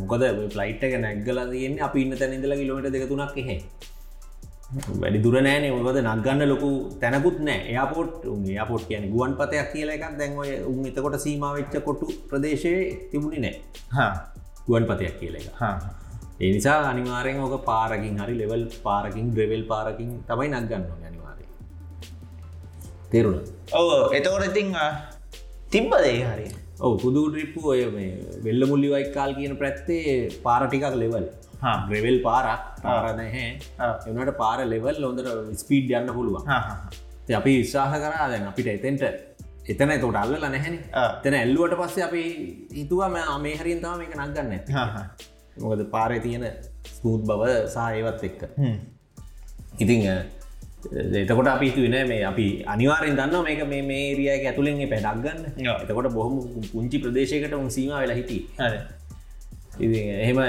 මොකද ෆ්ලයිට් එක නැග්ගල තියන්නේ අපි ඉන්න තැන ඉඳලා කිලෝට දෙකතුනක් එහෙ වැඩි දුර නෑනේ. මොකද නක්ගන්න ලොකු තැනකුත් නෑ. එයාපෝට් යාපෝට් කියන ගුවන් පතයක් කියලා එකක්. දැන්වය උන් එතකොට සීමාවෙච්ච කොටු ප්‍රදේශයේ තිබුණි නෑ. ගුවන් පතයක් කියල එක. ඒ නිසා අනිවාරයෙන් ඕක පාරකින් හරි ලෙවල් පාරකින් ග්‍රෙවල් පාරකින් තමයි නක්ගන්න අනිවාරය තේරුණ. ඔව එතකොට ඉතිං තිබ්බදේ හරි? ඔව පුදු රිප්පු ඔය මේ වෙල්ල මුල්ලි වයිකාල් කියන ප්‍රැත්තේ පාරටිකක් ලෙවල් ග්‍රෙවල් පාරක් පාරනහැ එනට පාර ලෙවල් ලොඳට ස්පීඩ් යන්න පුළුවන්. අපි විශ්වාහ කරා දැන් අපිට එතෙන්ට එතන තොට අල්ල නැහැන තැන ඇල්ලුවට පස්සේ අපි හිතුවම මේ හරින් තම මේක නක්ගන්න මොකද පාරය තියෙන ස්කූත් බව සහයවත් එක්ක. ඉතිං එතකොට අපි හිතුවන මේ අපි අනිවාරෙන් දන්න මේක මේ මේරියක ඇතුළෙන් පැඩක් ගන්න. එතකොට බොහොම පුංචි ප්‍රදේශයකට උන් සීම වෙලා හිටි ඉති එහෙම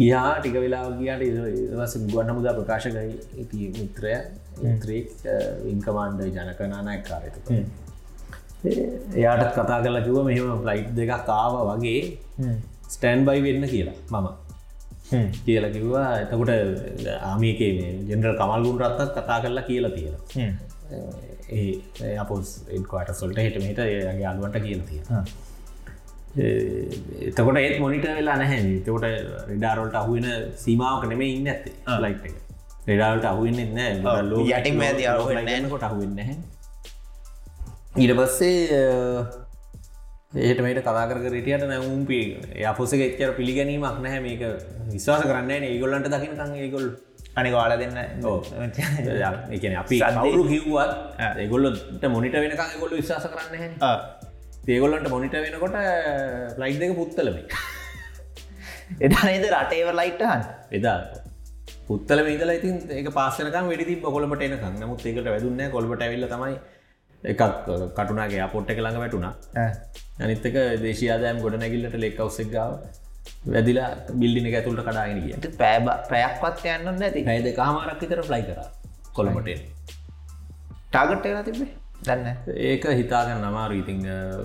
ගියා ටික වෙලා ගියාට ඉවස ගුවන්න මුදා ප්‍රකාශ කරයි. මිත්‍රය ඉන්ත්‍රේක් ඉන්කමාන්ඩ ජනකනානයක් කාරයක එයාටත් කතා කරලා කිව මෙහෙම ෆ්ලයිට් දෙකක් කාව වගේ ස්ටෑන් බයි වෙන්න කියලා. මම කියලා කිව්වා. එතකොට ආමියකේ ජෙනරල් කමල්ගුන් රත්තත් කතා කරලා කියලා තියෙන ඒ අපොස් එන්කොට සොල්ට හිටමට ඒගේ අලුවට කියලා තියෙන එතකොට ඒත් මොනිට වෙලා නැහැ තකොට රෙඩාරෝල්ට අහුවෙන සීමාවක නෙමේ ඉන්න ඇත්තේ ලයිට් එක. රෙඩාල්ට අහුවෙන්න නෑ ලෝ යටින් ඇති කොට අහුවෙන්න ඊට පස්සේ ඒට මේට කතාකර රටියට නැවුම්පි අපොසක එච්චර පිළිගැනීමක් නැහැ. මේක විශවාස කරන්න ඒගොල්ලන්ට දකිනකං ඒගොල් අනි වාල දෙන්න එකන අපි කවුරු කිව්වත්. ඒගොල්ලොට මොනිට වෙනකං ගොල්ල විශවාස කරන්න හැ ඒගොල්ලන්ට මොනිට වෙනකොට ලයි් දෙක පුත්තලම. එදා නේද රටේව ලයිට්ටහන් එදා. පුත්තල ඉදල ඉතින් ඒක පාසනක වැඩි කොලට එනක නමුත් ඒකට වැදුන්න කොල්ට ඇවිල්ල තමයි එකක් කටුනාගේ අපොට්ට කළඟ වැටුණා. අනිත්තක දේශයාදයම් ගොඩ නැගිල්ලට ලෙක් අවස්සෙක් ගාව වැදිලා බිල්ඩින ඇතුළට කඩාගෙන කිය පෑබ පැයක්වත් යන්න නැති. ඇයිද කාමාරක් විතර ෆ්ලයි කර කොළමටේ ටාගට් වෙලා තිබේ දන්න ඒක හිතාගන්න අමාරු ඉතින්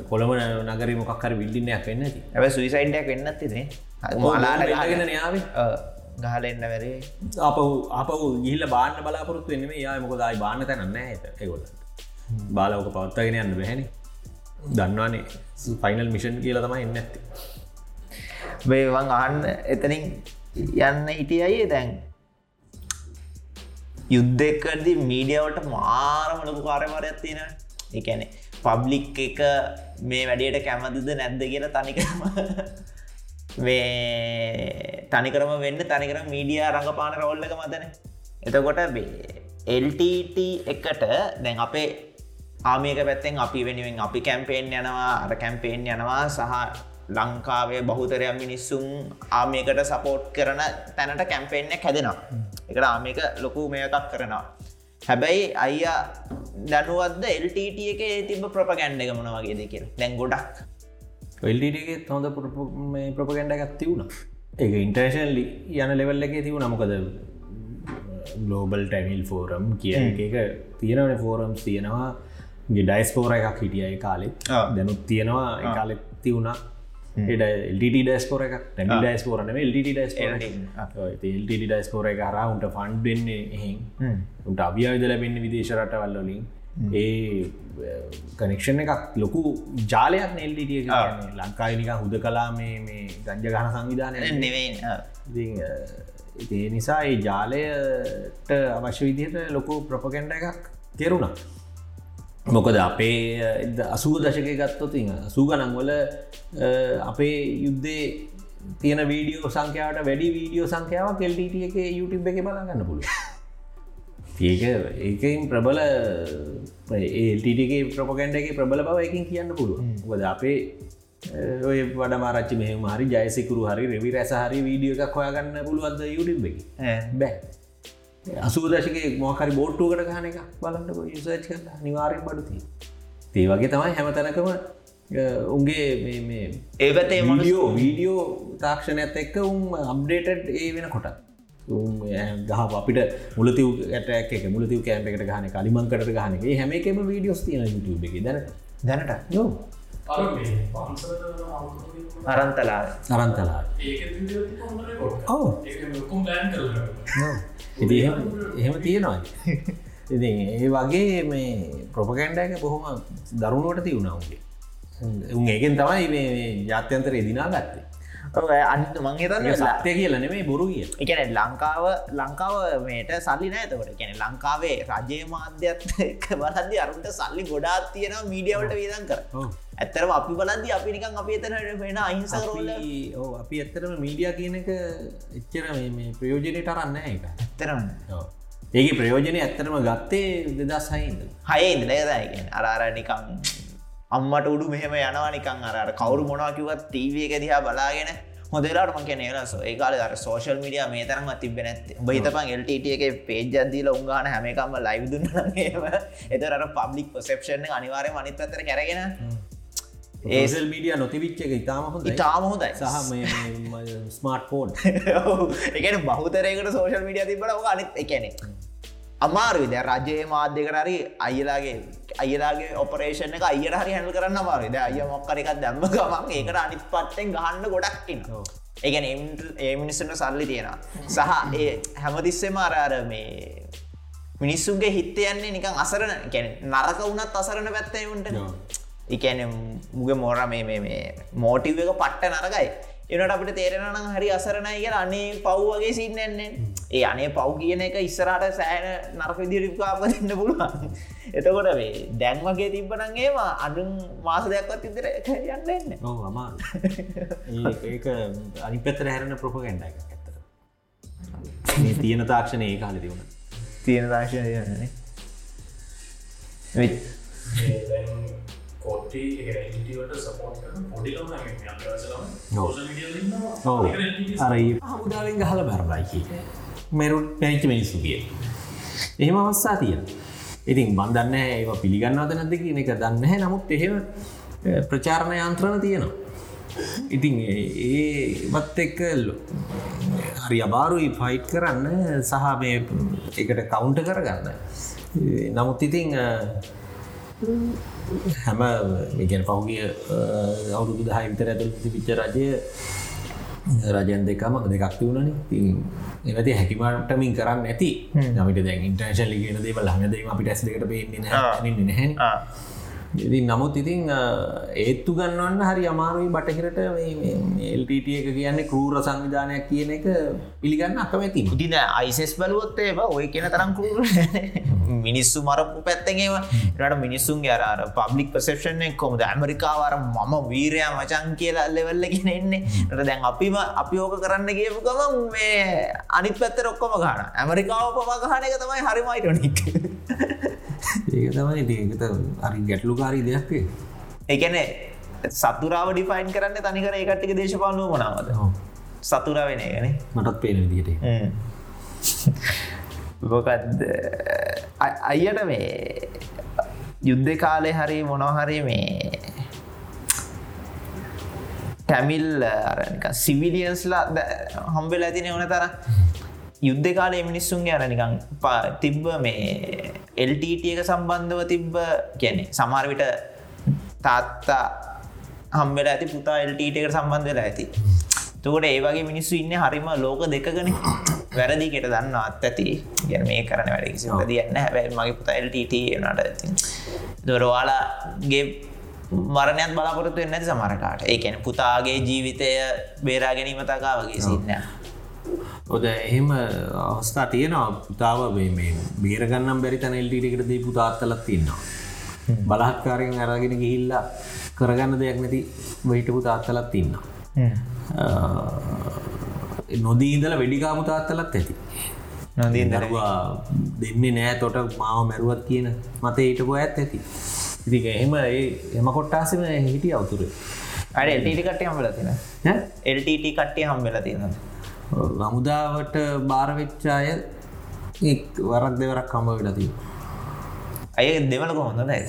කොළම නගර මොක්කර විල්ඩින්නයක් වෙන්න ඇති. ඇව සුයිසයින්ඩයක් වෙන්නත් තිනේ මලාට ගෙන යාව ගහල එන්න වැරේ අප අප ගිල්ල බාන්න බලාපොරත්තු එනම යා මොකදයි බාන්න තැනන්න ඇත ඒගොල්ල බාලවක පවත්තාගෙන යන්න බැහැනි. දන්නවානේ ෆයිනල් මිෂන් කියල තමයි එන්න ඇති බේවන් අහන්න එතනින් යන්න හිටිය අයේ දැන්. යුද්ධෙක්කදී මීඩියවට මාරම ලොකු කාරමාරයක් තියෙන එකැනෙ පබ්ලික් එක මේ වැඩියට කැමතිද නැද්ද කියල තනිකරම මේ තනිකරම වෙන්න තනිකර මීඩිය රඟපාන රවල්ලක මතන. එතකොට එල්ටට එකට දැන් අපේ ආමියක පැත්තෙන් අපි වෙනුවෙන් අපි කැම්පේෙන් යනවා. අර කැම්පේෙන් යනවා සහ ලංකාවේ බහුතරයක් මිනිස්සුම් ආමියකට සපෝට් කරන තැනට කැම්පේෙන්ය හැදෙනවා. එකට ආමික ලොකු මේකක් කරනවා. හැබැයි අයියා දැනුවත්ද එල්ටට එක තිබ ප්‍රපගැන්්ඩ එක මොන වගේ දෙක දැන් ගොඩක්. වෙල්ඩගේ හොඳ ප්‍රපගැන්ඩ එකක් තිවුණ ඒ ඉන්ටර්ශන්ලි යන ලෙවල් එක තිවු නමකද ගලෝබල් ටැමිල් ෆෝරම් කිය එක තියෙනවන ෆෝරම්ස් තියෙනවා ඩයිස් පෝර එකක් හිටියයි කාලෙත්. ආ. දැනුත් තියෙනවා කාලෙත් තිවුණා එල්ට ඩස්පෝර එකක්. ටැමි ඩයිස් පෝරන එල්ට ඩස් එල්ට ඩයිස් පෝර එක හරාඋන්ට ෆන්ඩ් වෙන්නේ එහෙන්. උන්ට අභියාවිද ලැබෙන්නේ විදේශ රටවල්ලොලින් ඒ කනෙක්ෂණ එකක් ලොකු ජාලයක් නෙල්ටිටිය ලංකායිනික හුද කලා මේ මේ ගංජ ගන සංවිධානය නෙවෙයි ඒ නිසා ඒ ජාලයට අවශ්‍ය විදිහට ලොකු ප්‍රපකෙන්ඩ එකක් කෙරුණා මොකද අපේ අසූ දශක ගත්තොති සූගනංවල අපේ යුද්ධේ තියෙන වීඩියෝ සංඛ්‍යාවට වැඩි වීඩියෝ සංඛ්‍යාව කෙල්ටට එක YouTube එක බලාගන්න පුළුව ඒක ඒකින් ප්‍රබල ඒල්ටගේ ප්‍රපගන්ඩ එක ප්‍රබල බව එකින් කියන්න පුළුව වද අපේ ඔය වඩ මාරච්චි මෙහම හරි ජයසිකුරු හරි රෙවි රැස හරි වීඩියෝ එකක් හොයාගන්න පුළුවන්ද YouTube එක? බෑ අසූදශක මොකරි බෝට්ටුකට ගහන එක බලන්නක යුසච් කල නිවාරෙන් බඩුති ඒ වගේ තමයි හැමතැනකම උන්ගේ ඒපතේ ම වීඩියෝ තාක්ෂණයත් එක්ක උම් අප්ඩේටඩ් ඒ වෙන කොට ගහ අපිට මුලතිව ඇට එක මුලතිව කෑම්ප එකට ගහන කලිමංකට ගහනගේ හැම එකම වීඩියෝස් තියන YouTube එක. දැන දැනට? යෝ අරන්තලා අරන්තලා ඉති එහෙම තියෙනවා ඉති ඒ වගේ මේ ප්‍රපකැන්ඩ එක බොහොම දරුණුවට තියුණාවගේ උන් ඒකෙන් තමයි මේ ජාත්‍යන්තර එදිනා ගත්තේ. අන්න මංහිතන්න සත්‍ය කියලන මේ බොරු කිය එකන ලංකාව ලංකාව මේට සල්ලි නෑතකොට කැන ලංකාවේ රජය මාධ්‍යත් බලදදි අරුන්ට සල්ලි ගොඩාත් තියෙන මීඩියවලට වේදන් කර ඇත්තරම අපි බලන්දි අපි නිකන් අපි එතනට වෙන අහිංස කරෝල ඕ අපි ඇත්තරම මීඩිය කියන එක එච්චර මේ ප්‍රයෝජනයට අරන්න එක ඇත්තරම ඒක. ප්‍රයෝජනය ඇත්තරම ගත්තේ දෙදස් හයිද හය ඉදලේදයගෙන් අරාර නිකං අම්මට උඩු මෙහම යනවා නිකං අරට කවරු මොනවාකිවත් ටීව එක දිහා බලාගෙන හොදලාට මක නේලස ඒකාල අර සෝශල් මිඩිය මේ තරම තිබෙන බහිතපන් එල්ට එක පේජදදිල උන්ගාන හැමකම්ම ලයිව දුන්නගේම එතරට පබ්ලික් පොසෙප්ෂණ අනිවාරය මනිත් අතර කැරගෙන ඒසල් මීඩිය නොතිවිච්ච එක ඉතාම හොඳ ඉතාම හොඳයි සහ ස්මාර්ට් ෆෝන් එකන බහතරයකට සෝශල් මිඩිය තිබට ඕක අනිත් එකනෙ අමාරු විද රජයේ මාධ්‍යකට හරි අයිලාගේ අයිලාගේ ඔපරේෂණ එක අයියට හරි හැල් කරන්න අමාරුද අය මොක්කරකක් දැම්ම ගමන් ඒකට අනිත් පත්තෙන් ගහන්න ගොඩක්කින්න ඒගැන ඒ මිනිස්සුන්ට සල්ලි තියෙනවා සහ ඒ හැමතිස්සෙම අරාර මේ මිනිස්සුන්ගේ හිත්තයන්නේ නිකන් අසරන කැන නරක වුණත් අසරණ පැත්තයුන්ට එකන මුග මෝර මේ මේ මෝටිව් එක පට්ට නරකයි. එනට අපිට තේරෙනනම් හරි අසරණයි කිය අනේ පව් වගේ සින්නන්නේ ඒ අනේ පව් කියන එක ඉස්සරට සෑන නරක විදිරිකාප දෙන්න පුළුවන්. එතකොට වේ දැන් වගේ තිබ්බනගේම අඩුන් මාස දෙයක්වත් ඉදිර යන්න එන්න ඔව අමා ඒක අනි පෙතර හැරන ප්‍රපගැන්ඩ එක ඇත්තර මේ තියෙන තාක්ෂණ ඒ කාලෙ තිබුණ. තියෙන තාක්ෂණය කොට්ටි ට සපෝට් පොඩිලම ඔව. අර හමුදාවෙන් ගහල බැරබයිකි මෙරුට් පැනිච මිනිස්සු කිය. එහෙම අවස්සා තියෙන ඉතින් බන්දන්න ඒ පිළිගන්නවද නැද කියන එක දන්න හැ නමුත් එහෙම ප්‍රචාරණ යන්ත්‍රණ තියෙනවා. ඉතින් ඒවත් එක්ක හරි අබාරුයි ෆයිට් කරන්න. සහ මේ එකට කවුන්ට කරගන්න. නමුත් ඉතිං හැම මේගැන පහුගිය අවුරුදු දහ විතර ඇතුළ පිච්ච රජය රජයන් දෙකම දෙකක් තිවුණන එනති හැකිමටමින් කරන්න ඇති. නමට දැ ඉන්ටර්ශල් ලිගෙන දේව ළඟදීම අපිට ඇස් දෙකට පේන්නේ නැහැ ඉති නමුත් ඉතින් ඒත්තු ගන්නවන්න හරි අමාරුයි බටහිරට එල්ටට එක කියන්නේ කරූර සංවිධානයක් කියන එක පිළිගන්න අකමැති ඉතින අයිසෙස් බලුවොත් ඒව ඔය කියන තරම් කරුර මිනිස්සු මරපු පැත්තගේම රට මිනිස්සුන් අර පබ්ලික් පසේෂන් කොමද ඇමරිකාවර මම වීරයා මචන් කියලා ලෙවල්ලගෙන එන්නේ. ට දැන් අපිම අපි ඕක කරන්න කියපු ගමන් මේ අනිත් පැත්තර ඔක්කොම ගාන ඇමරිකාව පමගහන එක තමයි හරිමයිටොනික් ඒක තමයි ඒකත අරි ගැටලුකාරී දෙයක්ේ ඒකැන සතුරාව ඩිෆයින් කරන්න තනිකර ඒකට්ටික දේශපාලුව මනාවද? සතුරා වෙන ගැන මටත් පේන විදිට මොකක්ද? අයියට මේ යුද්ධ කාලය හරි මොනොහරි මේ ටැමිල් සිවිලියන්ස්ලා හම්බෙල ඇතින ඕන තර යුද්ධ කාලේ මිනිස්සුන්ගේ අර නිකං තිබ්බ මේ එල්ටට එක සම්බන්ධව තිබ්බ ගැනෙ සමාර්විට තාත්තා හම්බෙල ඇති පුතා එල්ටට එකට සම්බන්ධ වෙලා ඇති. තකට ඒ වගේ මිනිස්සු ඉන්න හරිම ලෝක දෙකගන වැරදිකට දන්න අත් ඇති. ගැන මේ කරන වැඩකිසි දියන්න හැබැයි මගේ පුතා එල්ටට නට ඇති. දොරවාලාගේ මරණයත් බලාපොරත්තු වෙන්න ඇති සමරකාට ඒකැන පුතාගේ ජීවිතය බේරා ගැනීමතකා වගේ සින්න ඔද එහෙම අවස්ථා තියෙනවා. පුතාව මේ බේරගන්නම් බැරි තැන එල්ටකට දී පුතාත්තලත් තින්නවා බලහත්කාරයෙන් අරගෙන ගිහිල්ලා කරගන්න දෙයක් නැති වහිටපු තාත්තලත් තින්නවා නොදීන්දල වෙඩිකාපු තාත්තලත් ඇති. නොදී දරවා දෙන්නේ නෑ තොට මාව මැරුවත් කියන මත ඊටපු ඇත් ඇති. ඉතික එහෙම ඒ එම කොට්ටාසම හිටිය අවතුරේ අඩ එල්ටට කට්ටය හම්බල තින එල්ටට කට්ටය හම්බෙල තියෙනද හමුදාවට භාරවෙච්චාය වරක් දෙවරක් කම්බ විඩතිී අය දෙවල කොහොඳ දැ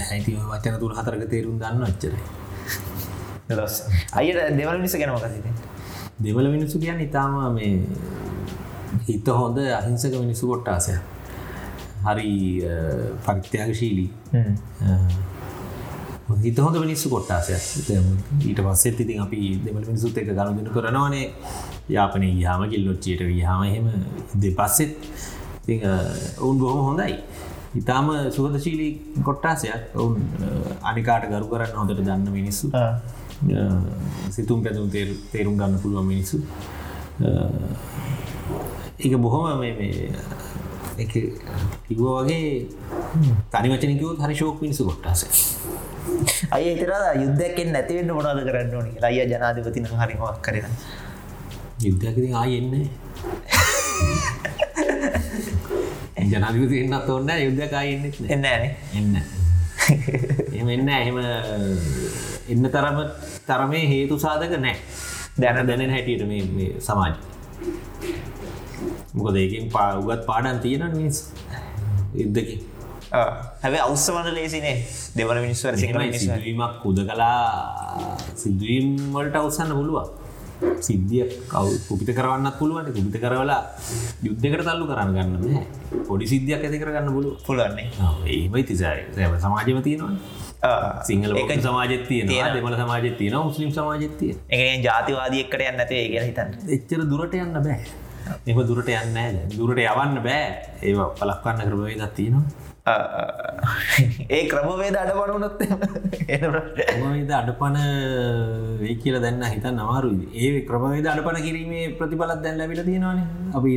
හැති වචන තුර හතරක තේරුම් දන්න අච්චර අයට දෙවල මිස ගැන මකසිද දෙවල මිනිස්සු කියන්න ඉතාම මේ හිත හොඳ අහිංසක මිනිස්සු කොට්ටාසය හරි පරිත්‍යාගශීලී හිත හොඳ මිනිස්සු කොට්ටාසය ඊට පස්සෙත් ඉතින් අපි දෙමල මිනිසුත් එක ගණුදන කරනවානේ යාපනය ගහම කිල්ලොච්චියට ගහම එහෙම දෙ පස්සෙත් ඔවුන් බොහොම හොඳයි. ඉතාම සුවදශීලී කොට්ටාසයක්. ඔවුන් අනිකාට ගරු කරන්න හොඳට දන්න මිනිස්සු සිතුම් පැතුම් තේරුම් ගන්න පුළුවන් මිනිස්සු. එක බොහොම මේ කිව්ව වගේ තනිවචනකවත් හරි ශෝක් මිනිසු කොට්ටාස අය හිතර යුද්ධයක්ෙන් නැතිවෙන්න මොනාද කරන්න ඕනි අය ජනාධපතින හරිමක් කරන යුද්ධයකති ආයෙන්නේ ජනාධිපති එන්නත් ඔන්න යුද්ධකායන්න එන්න එන්න එම එන්න එහෙම එන්න තරම තරමේ හේතු සාධක නෑ දැන දැනෙන හැටියට මේ සමාජ. මොකද ඒකින් පාඋගත් පාඩන් තියෙන මිස් ඉද්දකි හැබ අවස්සවන ලේසිනේ දෙවල මිනිස්වර සිදුවීමක් කුද කලා සිදුවීම් වලට අවසන්න පුළුවන්. සිද්ධිය කව් කුපිත කරවන්නත් පුළුවට කුපිත කරවලා යුද්ධකට තල්ලු කරන්න ගන්න පොඩි සිද්ධියක් ඇති කරගන්න පුළු පුළන්නේ ඒමයි තිසයි සමාජම තියෙනවා සිංහල එක සමාජත් තියෙනවා? දෙමල සමාජත් තියෙන මුස්ලිම් සමාජත්තිය එක ජාතිවාදී එකට යන්න ඇතේ කිය හිතන්න. එච්චර දුරට යන්න බෑ. එම දුරට යන්න දුරට යවන්න බෑ. ඒ පලක්වන්න කරබවේ දත් තියෙනවා ඒ ක්‍රමවේද අඩපනුනොත් ද අඩපන වේ කියල දැන්න හිත නමාරු ඒ ක්‍රමවේද අඩපන කිරීමේ ප්‍රතිඵලත් දැන් ලැබිට තියෙනවාන. අපි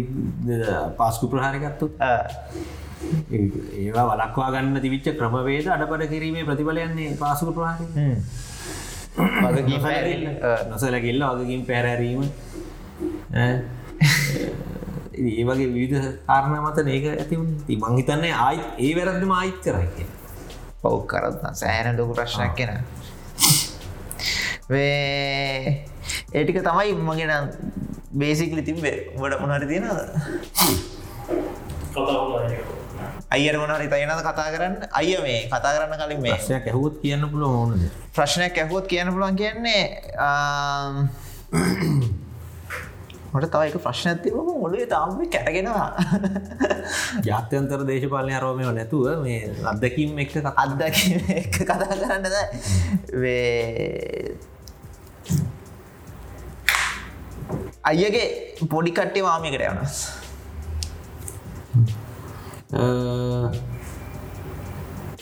පාස්කු ප්‍රහාරකත්තු ඒවා වලක්වා ගන්න තිවිච්ච ක්‍රමවේද අඩපට කිරීමේ ප්‍රතිඵලයන්නේ පාසුක ප්‍රහාර නොසලකිල්ල වගකින් පැරැරීම. ඒ වගේ විවිධ කාරණ මත ඒක ඇතිවුණ ති මංහිතන්නේ ආයි ඒ වැරද්දම ආයිත් කරයි පව් කරත්න සෑන ලොකු ප්‍රශ්නයක් කෙන ඒටික තමයි මගෙන බේසිකලි තිබේ වට මොනහරි තියෙනද අයියට මොනහරි තයනද කතා කරන්න? අය මේ කතා කරන්න කලින් මේ ප්‍රශ්නයක් ඇහුවොත් කියන්න පුළුව ඕනද? ප්‍රශ්නයක් ඇහුවොත් කියන්න පුළුවන් කියන්නේ මට තව එක ප්‍රශ්නයක් තිබම ඔොලේ තාම කැටගෙනවා. ජාත්‍යන්තර දේශපාලනය අරෝමය නැතුව මේ අත්දැකීම් එක්ක කතා අත්දක එක කතා කරන්නද අයගේ පොඩිකට්ටේ වාමිකට යන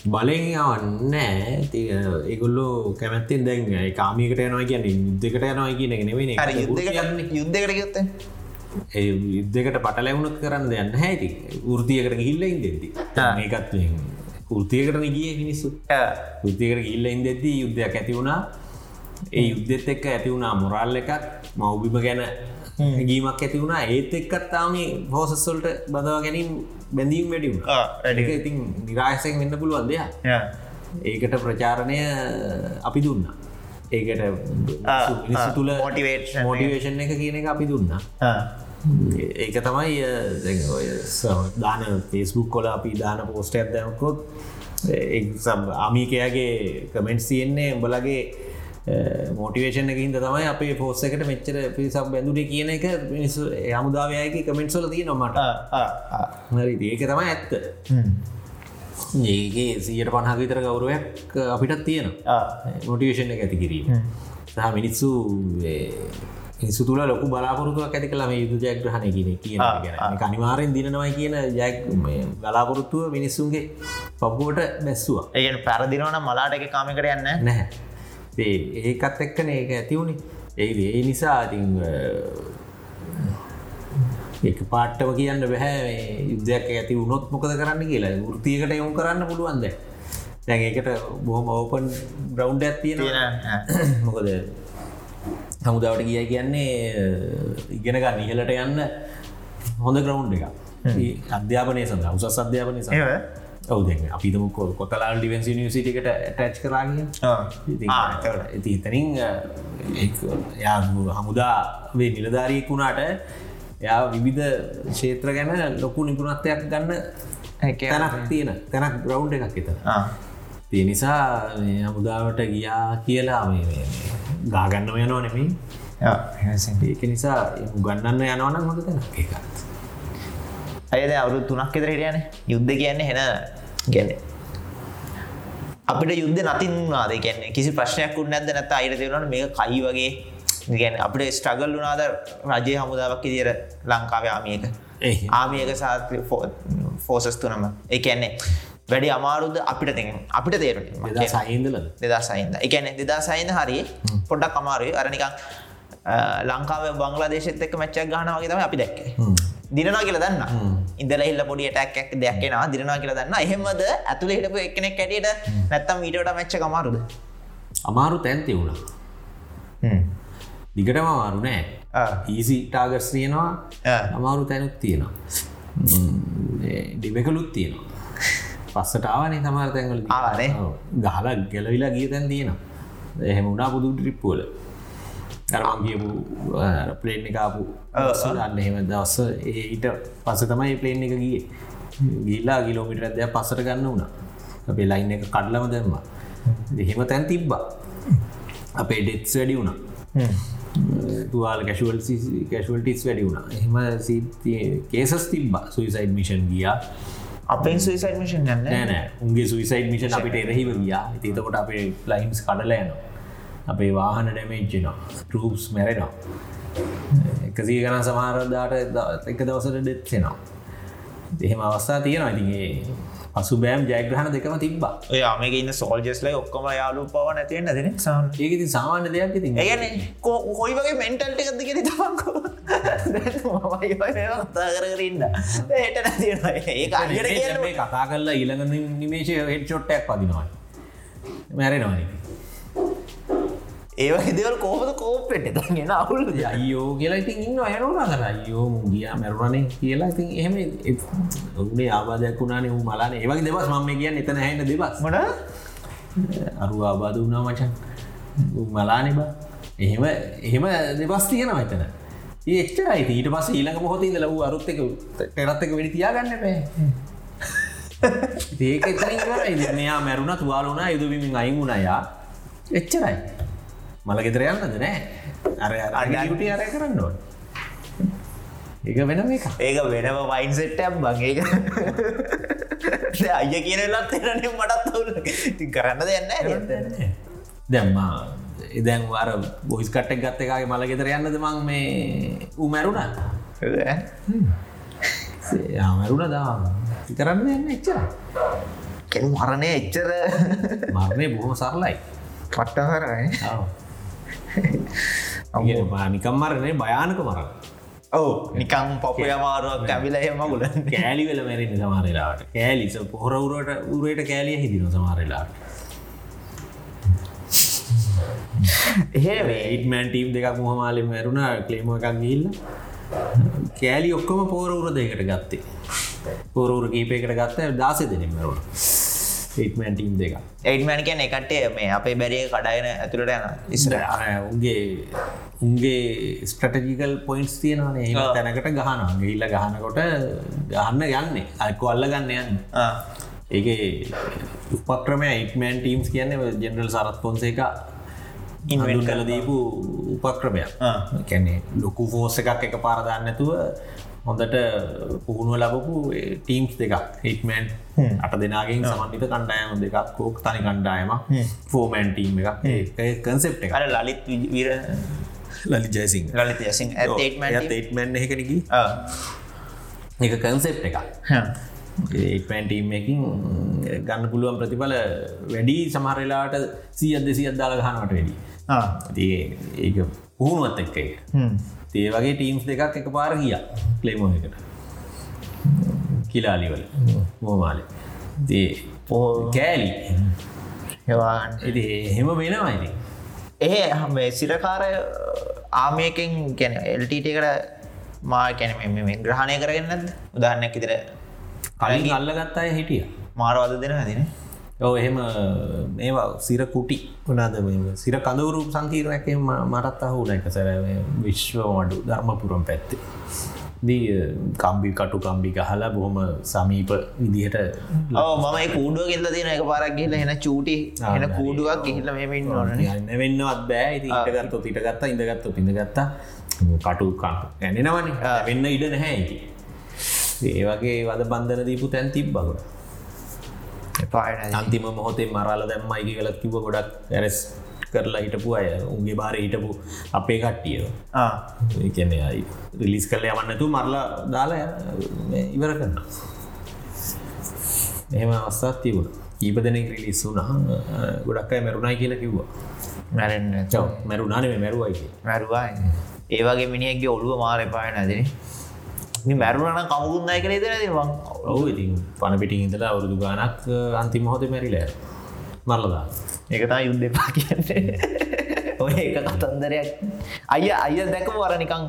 බලෙන් යවන්න ඒගොල්ලෝ කැමැත්තෙන් දැන් කාමිකට යනවා කියන්න යුද්ධකට යනවා කියන හරි යුද්ධකට ගත්ත ඒ යුද්ධකට පටලැවුණුත් කරන්න දෙයන්න හැටි ෘතියකට ගිල්ල ඉදෙදි මේකත් ෘතියකට ගිය මිනිස්සු. ෘතියකට ගිල්ල ඉදෙද්දී යුද්ධයක් ඇති වුණා. ඒ යුද්ධෙත් එක්ක ඇති වුණා මොරල් එකක්. මවබිම ගැන ගීමක් ඇති වුණා. ඒත් එක්කත්තාම හෝසස්වල්ට බදව ගැනින් බැඳීම් වැඩිවුණ වැඩික ඉතින් නිරායසයෙන් වෙන්න පුළුවන් දෙයක්. ඒකට ප්‍රචාරණය අපි දුන්න. ඒකට තුළ motivation. මෝටිවේෂන් එක කියන එක අපි දුන්න. ඒක තමයි දැන් ෆෙස්බුක් කොල අපි දාන පෝස්ට ඇදකොත් ආමිකයාගේ කමෙන්ට් තියෙන්නේ උඹලගේ මෝටිවේෂන් එක හිද තමයි අපේ පෝස්ස එකට මෙච්චර පිරිසක් බැඳුඩේ කියන එක මිනිස්සු හමුදාවයගේ කමෙන්ට්සල තිය නොමට හරි ඒක තමයි ඇත්ත. ඒගේ සියට පණහා විතර ගෞරුවයක් අපිටත් තියෙනවා. මොටිවේෂන් එක ඇති කිරීම. සහ මිනිස්සු මිනිස්සු තුළ ලොකු බලාපොරතුවක් ඇති කලා මේ යුදු ජයග්‍රහණය කියන කියන ගැන. අනිවාරෙන් දිනනවා කියන ජයක් බලාපොරොත්තුව මිනිස්සුන්ගේ පපුුවට බැස්සවා. ඒගෙන පැරදිනවන මලාට එක කාමිකට යන්න නැහැ ඒකත් එක්කන ඒක ඇතිවුණේ ඒ ඒ නිසා ඉතින් එක පාට්ටම කියන්න බැහැ යුද්ධයක් ඇති වුණොත් මොකද කරන්න කියලා. ෘතියකට යොම් කරන්න පුළුවන්ද දැන්. ඒකට බොහොම ඕපන් බ්‍රවන්් ඇත්තියෙන මොකද හමුදාවට ගිය කියන්නේ ඉගෙන ගන්න ඉහලට යන්න හොඳ ග්‍රවන්් එක අධ්‍යාපනය සඳ උසස් අධ්‍යාපනය සඳ ඔවද අපිතම කොතලාල් ඩිවන්සි නිසිටිකට ටච් කරාගිය ඉති ඉතනින් යා හමුදා වේ නිලධාරියෙක් වුණාට යා විවිධ ක්ෂේත්‍ර ගැන ලොකු නිපුණත්වයක් ගන්න තැනක් තියෙන තැනක් ග්‍රවන්් එකක් එත තිය නිසා හමුදාවට ගියා කියලා මේ ගාගන්නම යනවා නෙමේ ඒක නිසා ගන්නන්න යනවනම් හොඳ තැන ඒකත් අයද අවුරු තුනක් එතර හිටියන. යුද්ධ කියන්නේ හෙන ගැන අපිට යුද්ධ නතින් නාද කියන්නේ කිසි ප්‍රශ්නයක් උන්න ඇද නැත අයිට තිවරන මේ කයි වගේ? ගැන අපට ස්ට්‍රගල් වනාද රජය හමුදාවක් ඉදිර ලංකාව ආමියක ආමියක සාත්‍ර ෆෝසස් තුනම. ඒ කියන්නේ වැඩි අමාරුද අපිට ති අපිට තේරුට සයින්දල දෙදා සයින්ද එකන දෙදා සයින්ද හරි පොඩ්ඩක් අමාරුයි. අරනිකං ලංකාව බංගලාදේශත් එක් මච්චක් ගහන වගේ තම අපි දැක්කේ. දිනවා කියල දන්න ඉදල හිල්ල පොඩි ටැක් දෙයක්ෙන දිනවා කියල දන්න එහෙමද ඇතුළ හිටපු එක්නෙක් කැටියට නැත්තම් මීටට මච්ච කමාරුද අමාරු තැන්ති වුණා දිගටම අමාරු නෑ. ඊසි ටාගර්ස් තියෙනවා. අමාරු තැනුත් තියෙනවා. ඩිබෙකලුත් තියෙනවා. පස්සටාවනේ සමාර තැන්වල ආනේ. ගහලා ගැලවිලා ගිය තැන් තියෙනවා. එහෙම උනා පුදු ට්‍රිප්පුවල ගියපු ප්ලේන් එකපු අන්න එහෙම දවස්ස ඊට පස තමයි ප්ලේන් එක ගිය. ගිල්ලා කිලෝමිට ඇදයක් පසට ගන්න වුණා. අපේ ලයින් එක කඩලම දැම්ම. එහෙම තැන් තිබ්බා. අපේ ඩෙත්ස් වැඩි වුණා. තුවාල කැශුවල් කැශුවල්ටිස් වැඩි වුණා. එහෙම කේසස් තිබ්බා. සුයිසයිඩ් මිෂන් ගියා. අපෙන් සුයිසයිඩ් මිෂන් යන්න නෑනෑ උන්ගේ සුයිසයිඩ් මිෂන් අපිට එරහිව ගියා. ඒතකොට අපේ ලයින්ස් කඩලයනවා අපේ වාහන ඩැමේජ්ජනවා ටරූප්ස් මැරෙනවා. එකසී ගන සමාරදාට එක දවසට ඩෙත්සෙනවා එහෙම අවස්ථා තියෙනවා. ඉතිගේ පසු බෑම් ජයග්‍රහණ දෙකම තිබ්බා. ඔය මේක ඉන්න සෝල්ජස්ලයි ඔක්කම යාලු පව නැතිවෙන්න දෙන ඒකති සාමාන්‍ය. දෙයක් ඉතින්. ඒගැන කොයි වගේ මෙන්ටල්ට එකද කියෙන තමන්කෝ කතා කරන්න ඒට නැතින ඒ කතා කරලා ඊළඟ නිමේශය හෙට චොට්ටයක් පදිනවා මැරෙනවා ඒවගේ දෙවල් කෝපද කෝප්පෙට ගෙන අවුල් අයෝ කියලා ඉතින් ඉන්න ඇරුණ කර අයෝ මුගිය මැරුණනේ කියලා. ඉතින් එහෙම ඔුනේ ආබාධයක් වුණනේ වූ මලාන. ඒවගේ දෙවස් මම කියන්න එතන හැන්න දෙවස් මට අරු ආබාධ වුණා මචන් මලානෙ බා. එහෙම එහෙම දෙවස් තියෙන මතන ඒච්චරයි ඊට පස් ඊළඟ පොහොති ලව අරුත් එක ටෙරත් එක වැඩි තියාගන්න පෑ ඒක එතන ඉවරයි. මෙයා මැරුණ තුවාලුනා යුදවිමින් අයිමුණයා එච්චරයි මල ගෙදර යන්නද? නෑ. අර අගට අරය කරන්න ඕන. ඒක වෙන එක ඒක වෙනම වයින් සෙට්ටම් බගේක අය කියන ලත් එනන මටත් ති කරන්න දෙන්න දැම්මා එදැන් වර බොහිස් කට්ටක් ගත්ත එකගේ මල ගෙදර යන්නද මං මේ උමැරුණ මැරුණ? දා කරන්න දෙන්න එච්චර. කෙ මරණය එච්චර. මරණය බොහොම සරලයි. පට්ට කරයි නිකම් මරණය භයානක මරණ. ඔව නිකං පොපය අමාරුවක් ඇවිල එම ගුල කෑලි වෙල මැරෙන සමාරලාට කෑලිස පොහරවුරට උරයට කෑලිය හිදින සමාරලාට එහෙ ඒටමන් ටීම් දෙකක් මුහමාලින් මැරුණ කලේම එකක් ගිල්ල කෑලි ඔක්කොම පෝරවුර දෙකට ගත්තේ. පෝරවුර කීපයකට ගත්ත දාසය දෙනින් මැරුණ ඒටමන් ටීම් දෙක ඒඩමැන් කියන එකටේ මේ අපේ බැරිය කඩායන ඇතුළට යන ඉස්ර උන්ගේ උන්ගේ ස්ටටජිකල් පොයින්ස් තියෙනවන. ඒ තැනකට ගහනවා. ගිල්ල ගහනකොට ගහන්න යන්නේ. අයකු අල්ල ගන්න යන්න ඒක උපක්‍රමය ඉක්මන් ටීම්ස් කියන්නේ ජෙනරල් සරත් පොන්සේ එක ඉන්වෙන් කල දීපු උපක්‍රමයක්. කැන්නේ ලොකු ෆෝස එකක් එක පාරදාන්නතුව හොඳට පුහුණුව ලබපු ටීම්ස් දෙක හිටමන් අට දෙනාගෙන් සමන්ිත කණ්ඩායම දෙකක් කෝක් තනි කණ්ඩායම ෆෝමෑන් ටීම් එක කන්සෙප් එක අර ලලිත් විර ලලි ජයසිං ලලිත යසින් ඒටමන් එකනකි එක කන්සෙප් එක ඒපැන්ටීම් එකින් ගන්න පුළුවන් ප්‍රතිඵල වැඩි සමහරලාට සියත් දෙසි අද්දාල ගහනට වැඩි. ඒක පුහුණුවත් එක්ක ඒ වගේ ටීම්ස් දෙකක් එක පාර ගිය. කලේමෝ එකට කිලාලිවල මෝමාලි කෑලි. හෙවාන් එති එහෙම වෙනවයිති එහ මේ සිරකාරය ආමයකෙන් ගැන එල්ටීටකට මා කැන ග්‍රහණය කරගන්නද උදාහරණයක් ඉදිර කලින් අල්ලගත්ත අය හිටිය. මාරවාද දෙන හැදින ඔව එහෙම ඒවා සිර කුටි. වනාද සිර කඳවරු සංකීරණයක මටත් අහුන එක සැර විශ්ව මඩු ධර්මපුරම් පැත්තේ දී කම්බි කටු කම්බි හලා බොහොම සමීප විදිහට මම කූඩුව ගෙල්ල තියෙන එක පාරක් ගිල්ල එන චූටි එන කූඩුවක් ගිහිල්ල මේමින් ඕන යන්න වෙන්නවත් බෑ. ඉටගත්ත තිටගත්තා ඉඳගත්ත පිඳගත්තා කටු කන්ට ඇනෙනවන වෙන්න ඉඩ නැහැ ඇති ඒ වගේ වද බන්ධන දීපු තැන් තිබ් බගුණ අන්තිම මොහොතේ මරාල දැම්මයිකි කලත් කිව ගොඩක් ඇරෙස් කරලා හිටපු අය උන්ගේ බාර හිටපු අපේ කට්ටිය. ඒකන අයි රිලිස් කරල යවන්නතු මරලා දාලා ඉවර කරන්න එහෙම අවස්සාත් තිබුණ. ඊප දෙනෙක් රිලිස් වුන ගොඩක් අය මැරුණයි කියලා කිව්වා. මැරෙන් මැරුණානේ මැරුවයි මැරුවා ඒවගේ මිනිියගේ ඔළුව මාර එපාය නැදින මැරුණන කමුකුන්නයි කළ ද වන් ඔහු ඉතින් පණ පිටි ඉඳලා අවුරුදු ගානක් අන්තිම හොත මැරිලෑ මරලදා. ඒකතා යුද්ධ එපා කියන්නේ. ඔය එක කතන්දරයක්. අය අය දැකම වරනිකං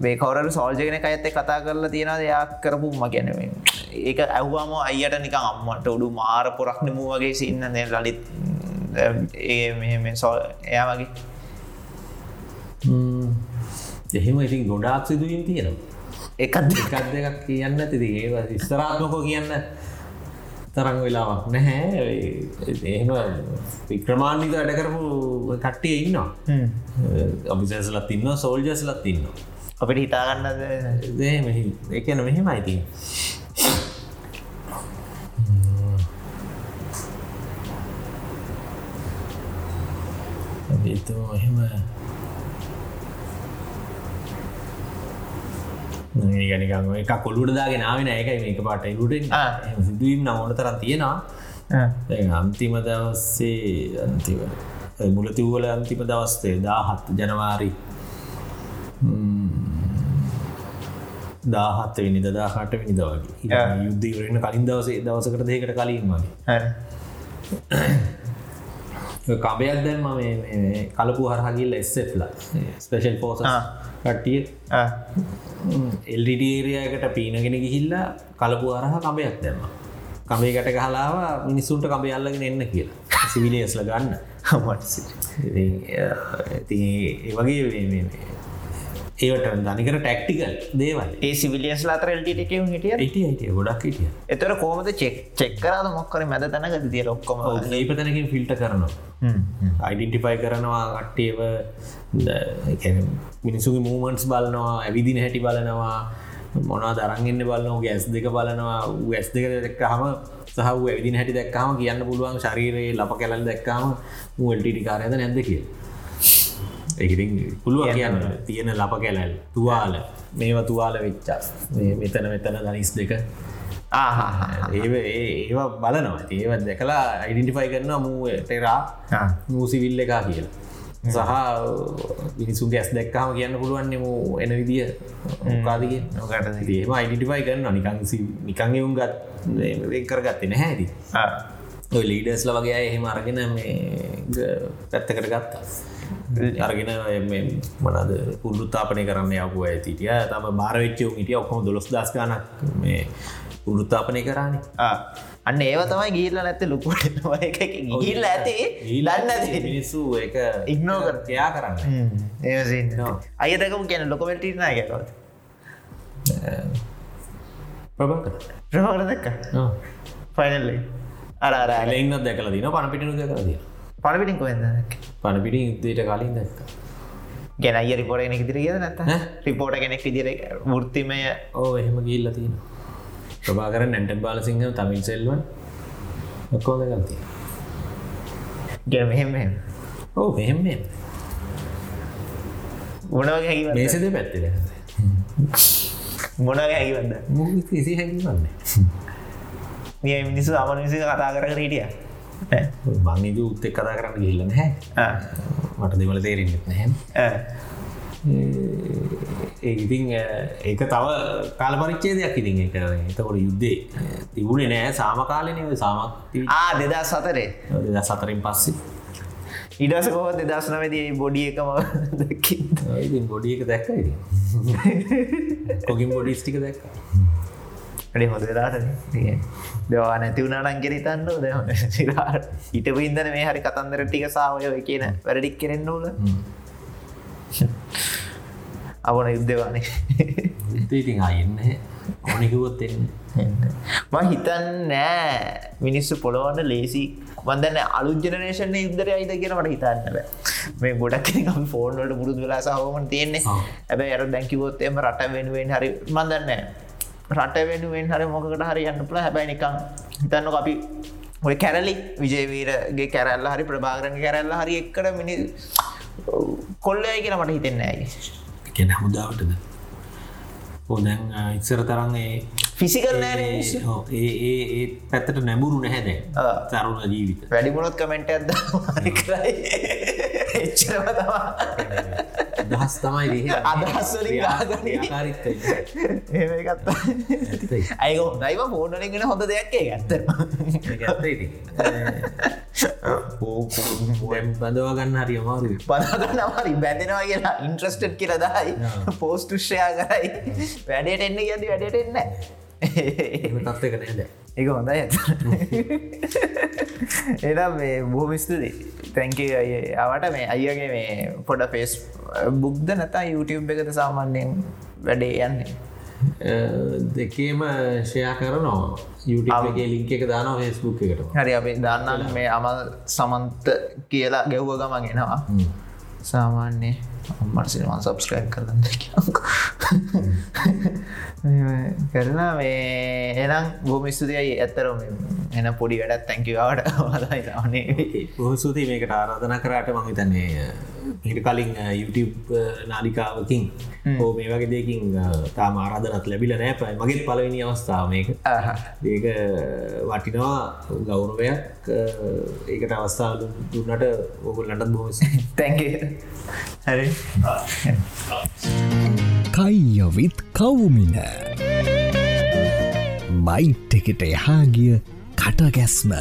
මේ කවර සෝල්ජගෙන අඇත කතා කරලා තියෙන දෙයක් කරපුම ගැනීම ඒක ඇහවාම අයියට නිකං අම්මට උඩු මාර පොරක් නමූ වගේ සින්න නෙ ලලිත් ඒ සෝ එයා වගේ. එහෙම ඉතින් ගොඩාක් සිදුවීම් තියෙනවා. එකත් එකක් දෙකක් කියන්න තිති ඒ ස්තරාත්මකෝ කියන්න තරං වෙලාවක් නැහැ. එහෙම වික්‍රමාණික වැඩ කරපු කට්ටිය ඉන්නවා. අභිසැසලත් ඉන්න සෝල්ජස්ලත් ඉන්න අපිට හිතාගන්නද එකන මෙහෙම අයිති එහෙම ගනිකම එක කොල්ලුට දාගෙන නාවෙන එකයි මේක පාට ලුට සිදුවීම් නවන තරන් තියෙනවා. අන්තිම දවස්සේ අන්තිව මුලතිව්වල අන්තිම දවස්තේ දාහත් ජනවාරි. දාහත් වෙනි දදාහට වෙනි දවගේ යුද්ධීවරෙන කලින් දවසේ දවසකට දෙකට කලින් වගේ. කබයක් දැම්ම මේ කලපු හරහගිල්ල එස්සෙෆ්ල ස්පේෂල් පෝස. කට්ටිය. එල්ඩිඩේරයකට පීනගෙන ගිහිල්ලා කලපු අරහ කඹයක් දැම්ම. කමේකට ගහලාව මිනිස්සුන්ට කඹ අල්ලගෙන එන්න කියලා. සිවිලේස්ල ගන්න. ඉතින් ඒ- වගේ ඒවට දනිකර ටැක්ටිකල් දේවල්. ඒ සිවිලියන්ස් ලාතර එකම හිටිය හිටිය. ගොඩක් හිටිය. එතර කෝමද චෙක් චෙක්කරද මොක්කර මැද තැනක තිය ලොක්කොම ඒ පතනකින් ෆිල්ට කරනවා. අයිඩෙන්ටිෆයි කරනවා කට්ටියව මිනිසුගේ මූමන්ස් බලනවා ඇවිදින හැටි බලනවා මොනා දරන්ගන්න බලන්නගේ ඇස් දෙක බලනවා. ඇස් දෙක දැක්කහම සහ ඇවිදින හැටි දැක්කාම කියන්න පුළුවන් ශරීරයේ ලප කැලල් දැක්කාම මුවල්ටිටි කාරයද නැද කිය එහිරින් පුළුව කියන්න තියෙන ලප කැලැල් තුවාල. මේවා තුවාල වෙච්චා. මේ මෙතන මෙතන දනිස් දෙක. ඒ ඒවා බලනවා. ඒව දැකලා අයිඩෙන්ටිෆයි කරන්න මූ ටෙරා මූසිවිල්ල එකා කියලා. සහ මිනිසුන් ඇස් දැක්කාම කියන්න පුළුවන්නේ මූ එන විදිිය. කාදගේ නොකට ඒම අයිඩිටිෆයි කරන්න නිකංසි නිකං එවුන් ගත් කරගත්තේ නැහැදි ඔය ලීඩස්ල වගේ එහෙම අරගෙන පැත්තකට ගත්තා අරගෙන මේ මනද පුල්ලුත්තාපනය කරන්න යපු ඇතිටිය තම බාරවෙච්චයෝ හිටිය ඔක්කොම දොස් දස් ගනක් මේ පුල්ලුත්තාපනය කරන්නේ අන්න ඒව තමයි ගීල්ල නැත්ත ලොකුට ගිල්ල ඇති. ඇති. මිනිස්සු එක ඉක්නෝ කර කයා කරන්න ඒ අයදකම කියන ලොකමටිනා ගැකවත් ප්‍රබාකර ප්‍රහකට දක්ක? ෆයිනල්ලි අර අර ලෙන්න දැකල දින පණපිටිනු දැකලද පණපිටින් කොහෙද පණපිටි ඉදයට කලින් දැක්ක. ගැන අය රිපෝට කෙනෙක් දිර කියද නැත? රිපෝට කෙනෙක් විදිර ෘත්තිමය ඕ එහෙම ගිල්ල තියෙන ප්‍රභාකර නැටන් බාලසිංහ තමිල් සෙල්වන් ඔක්කෝ දැකල්තිය ගැන මෙහෙම මෙහෙම. ඕ මෙහෙම හැකිවද මේසද පැත්ති මොනගේ හැකිවද මු කිසි හැකිවන්නේ? නිය මිනිසු අමනිසි කතා කර හිටිය බංනිද උත්තෙක් කතා කරන්න ගිල්ලන හැ මට දෙවල තේරෙන්න්නෙත් නැහැ. ඒ ඉතින් ඒක තව කාල පරිච්චේ දෙයක් ඉතින් එක එතකොට යුද්ධේ තිබුණේ නෑ සාමකාලනය සාමක් ආ දෙදා සතරේ දෙදා සතරින් පස්සේ ඉඩස කොහ දෙදස් නවදී බොඩිය එකම දැකි ඉතින් බොඩිය එක දැක්ක ඉති කොගින් බොඩිස්ටික දැක්ක ඩි හොඳ රාට දවා නැති වුණටන් කෙරිතන්න ද ඉට පින්දන මේ හරි කතන්දර ටික සාවය කියන වැඩඩික් කෙරෙන්න ඕල අවන යුද්ධවානේ ඉතින් අයන්න ඕනිකුවොත් ම හිතන් නෑ මිනිස්සු පොළොවන්න ලේසි වදන්න අලු ජනරේෂන යුදර අයිද කියෙන මට හිතන්න මේ ගොඩක් කෙනෙ ෆෝර්නට පුරුදු වෙලා සහෝමන් තියෙන්නේ. ඇබැ අර දැකිවොත් එම රට වෙනුවෙන් හරි මදන්න රට වෙනුවෙන් හරි මොකට හරි යන්න පුළ හැබැයි නිකං හිතන්න අපි ඔය කැරලි විජයවීරගේ කැරල්ල හරි ප්‍රභාගරන කැරල්ල හරි එක්කට මිනි කොල්ලය කියෙන මට හිතෙන්න ඇයි කෙන හමුදාවටද? හොදැන් ඉක්සර තරන් ඒ ෆිසිකල් නෑ ඒ- ඒ පැත්තට නැඹුරු නැහැද. තරුණ ජීවිත. වැඩිමුණොත් කමෙන්ට ඇද එච්චරම තමා දහස් තමයි අදහස්වලින් ගාගනී. ඒකත් අයක හොඳයිම ෆෝනලිගෙන හොඳ දෙයක්කේ ඇත්ත. බඳවා ගන්න හරි අමාරු පදගන්නමරි බැඳෙනවා කියලා ඉන්ට්‍රස්ටඩ් කියල දයි. පෝස්ටුෂයා කරයි. වැඩට එන්න ගැති වැඩට එන්න තත්ක නෑද එක හොඳයි ඇත එනම් මේ බෝමිස්තුති තැංක අවට මේ අයගේ මේ පොඩ ෆෙස් බුක්ද නැතා YouTube එකද සාමාන්‍යයෙන් වැඩේ යන්නේ? දෙකේම ෂයා කරනවා. යුටගේ ලිංක එක දානවා ෆෙස්බුක් එකට. හරි අපි දන්නන්න මේ අමල් සමන්ත කියලා ගැව්ව ගමන් එනවා සාමාන්‍ය අම්මටසිනවන් සබස්ක්‍රයිබ් කරන්න කරන මේ එනම් බෝමිස්තුතියයි ඇත්තරම එන පොඩි වැඩත් තැංකිවාට හදයි තවනේ බොහසුති මේකට ආරාධන කරාට මහිතන්නේ මට කලින් YouTube නාලිකාවකින්. හෝ මේ වගේ දෙකින් තාම ආරාධනත් ලැබිල නෑ. පයි මගේ පලවෙනි අවස්ථාව මේක. ඒක වටිනවා. ගෞරවයක් ඒකට අවස්ථාව දුන්නට ඔගුල්ලටත් බොහස තැංක හරි. කයියවිත් කවුමින. මයිට් එකට එහා ගිය කටගැස්ම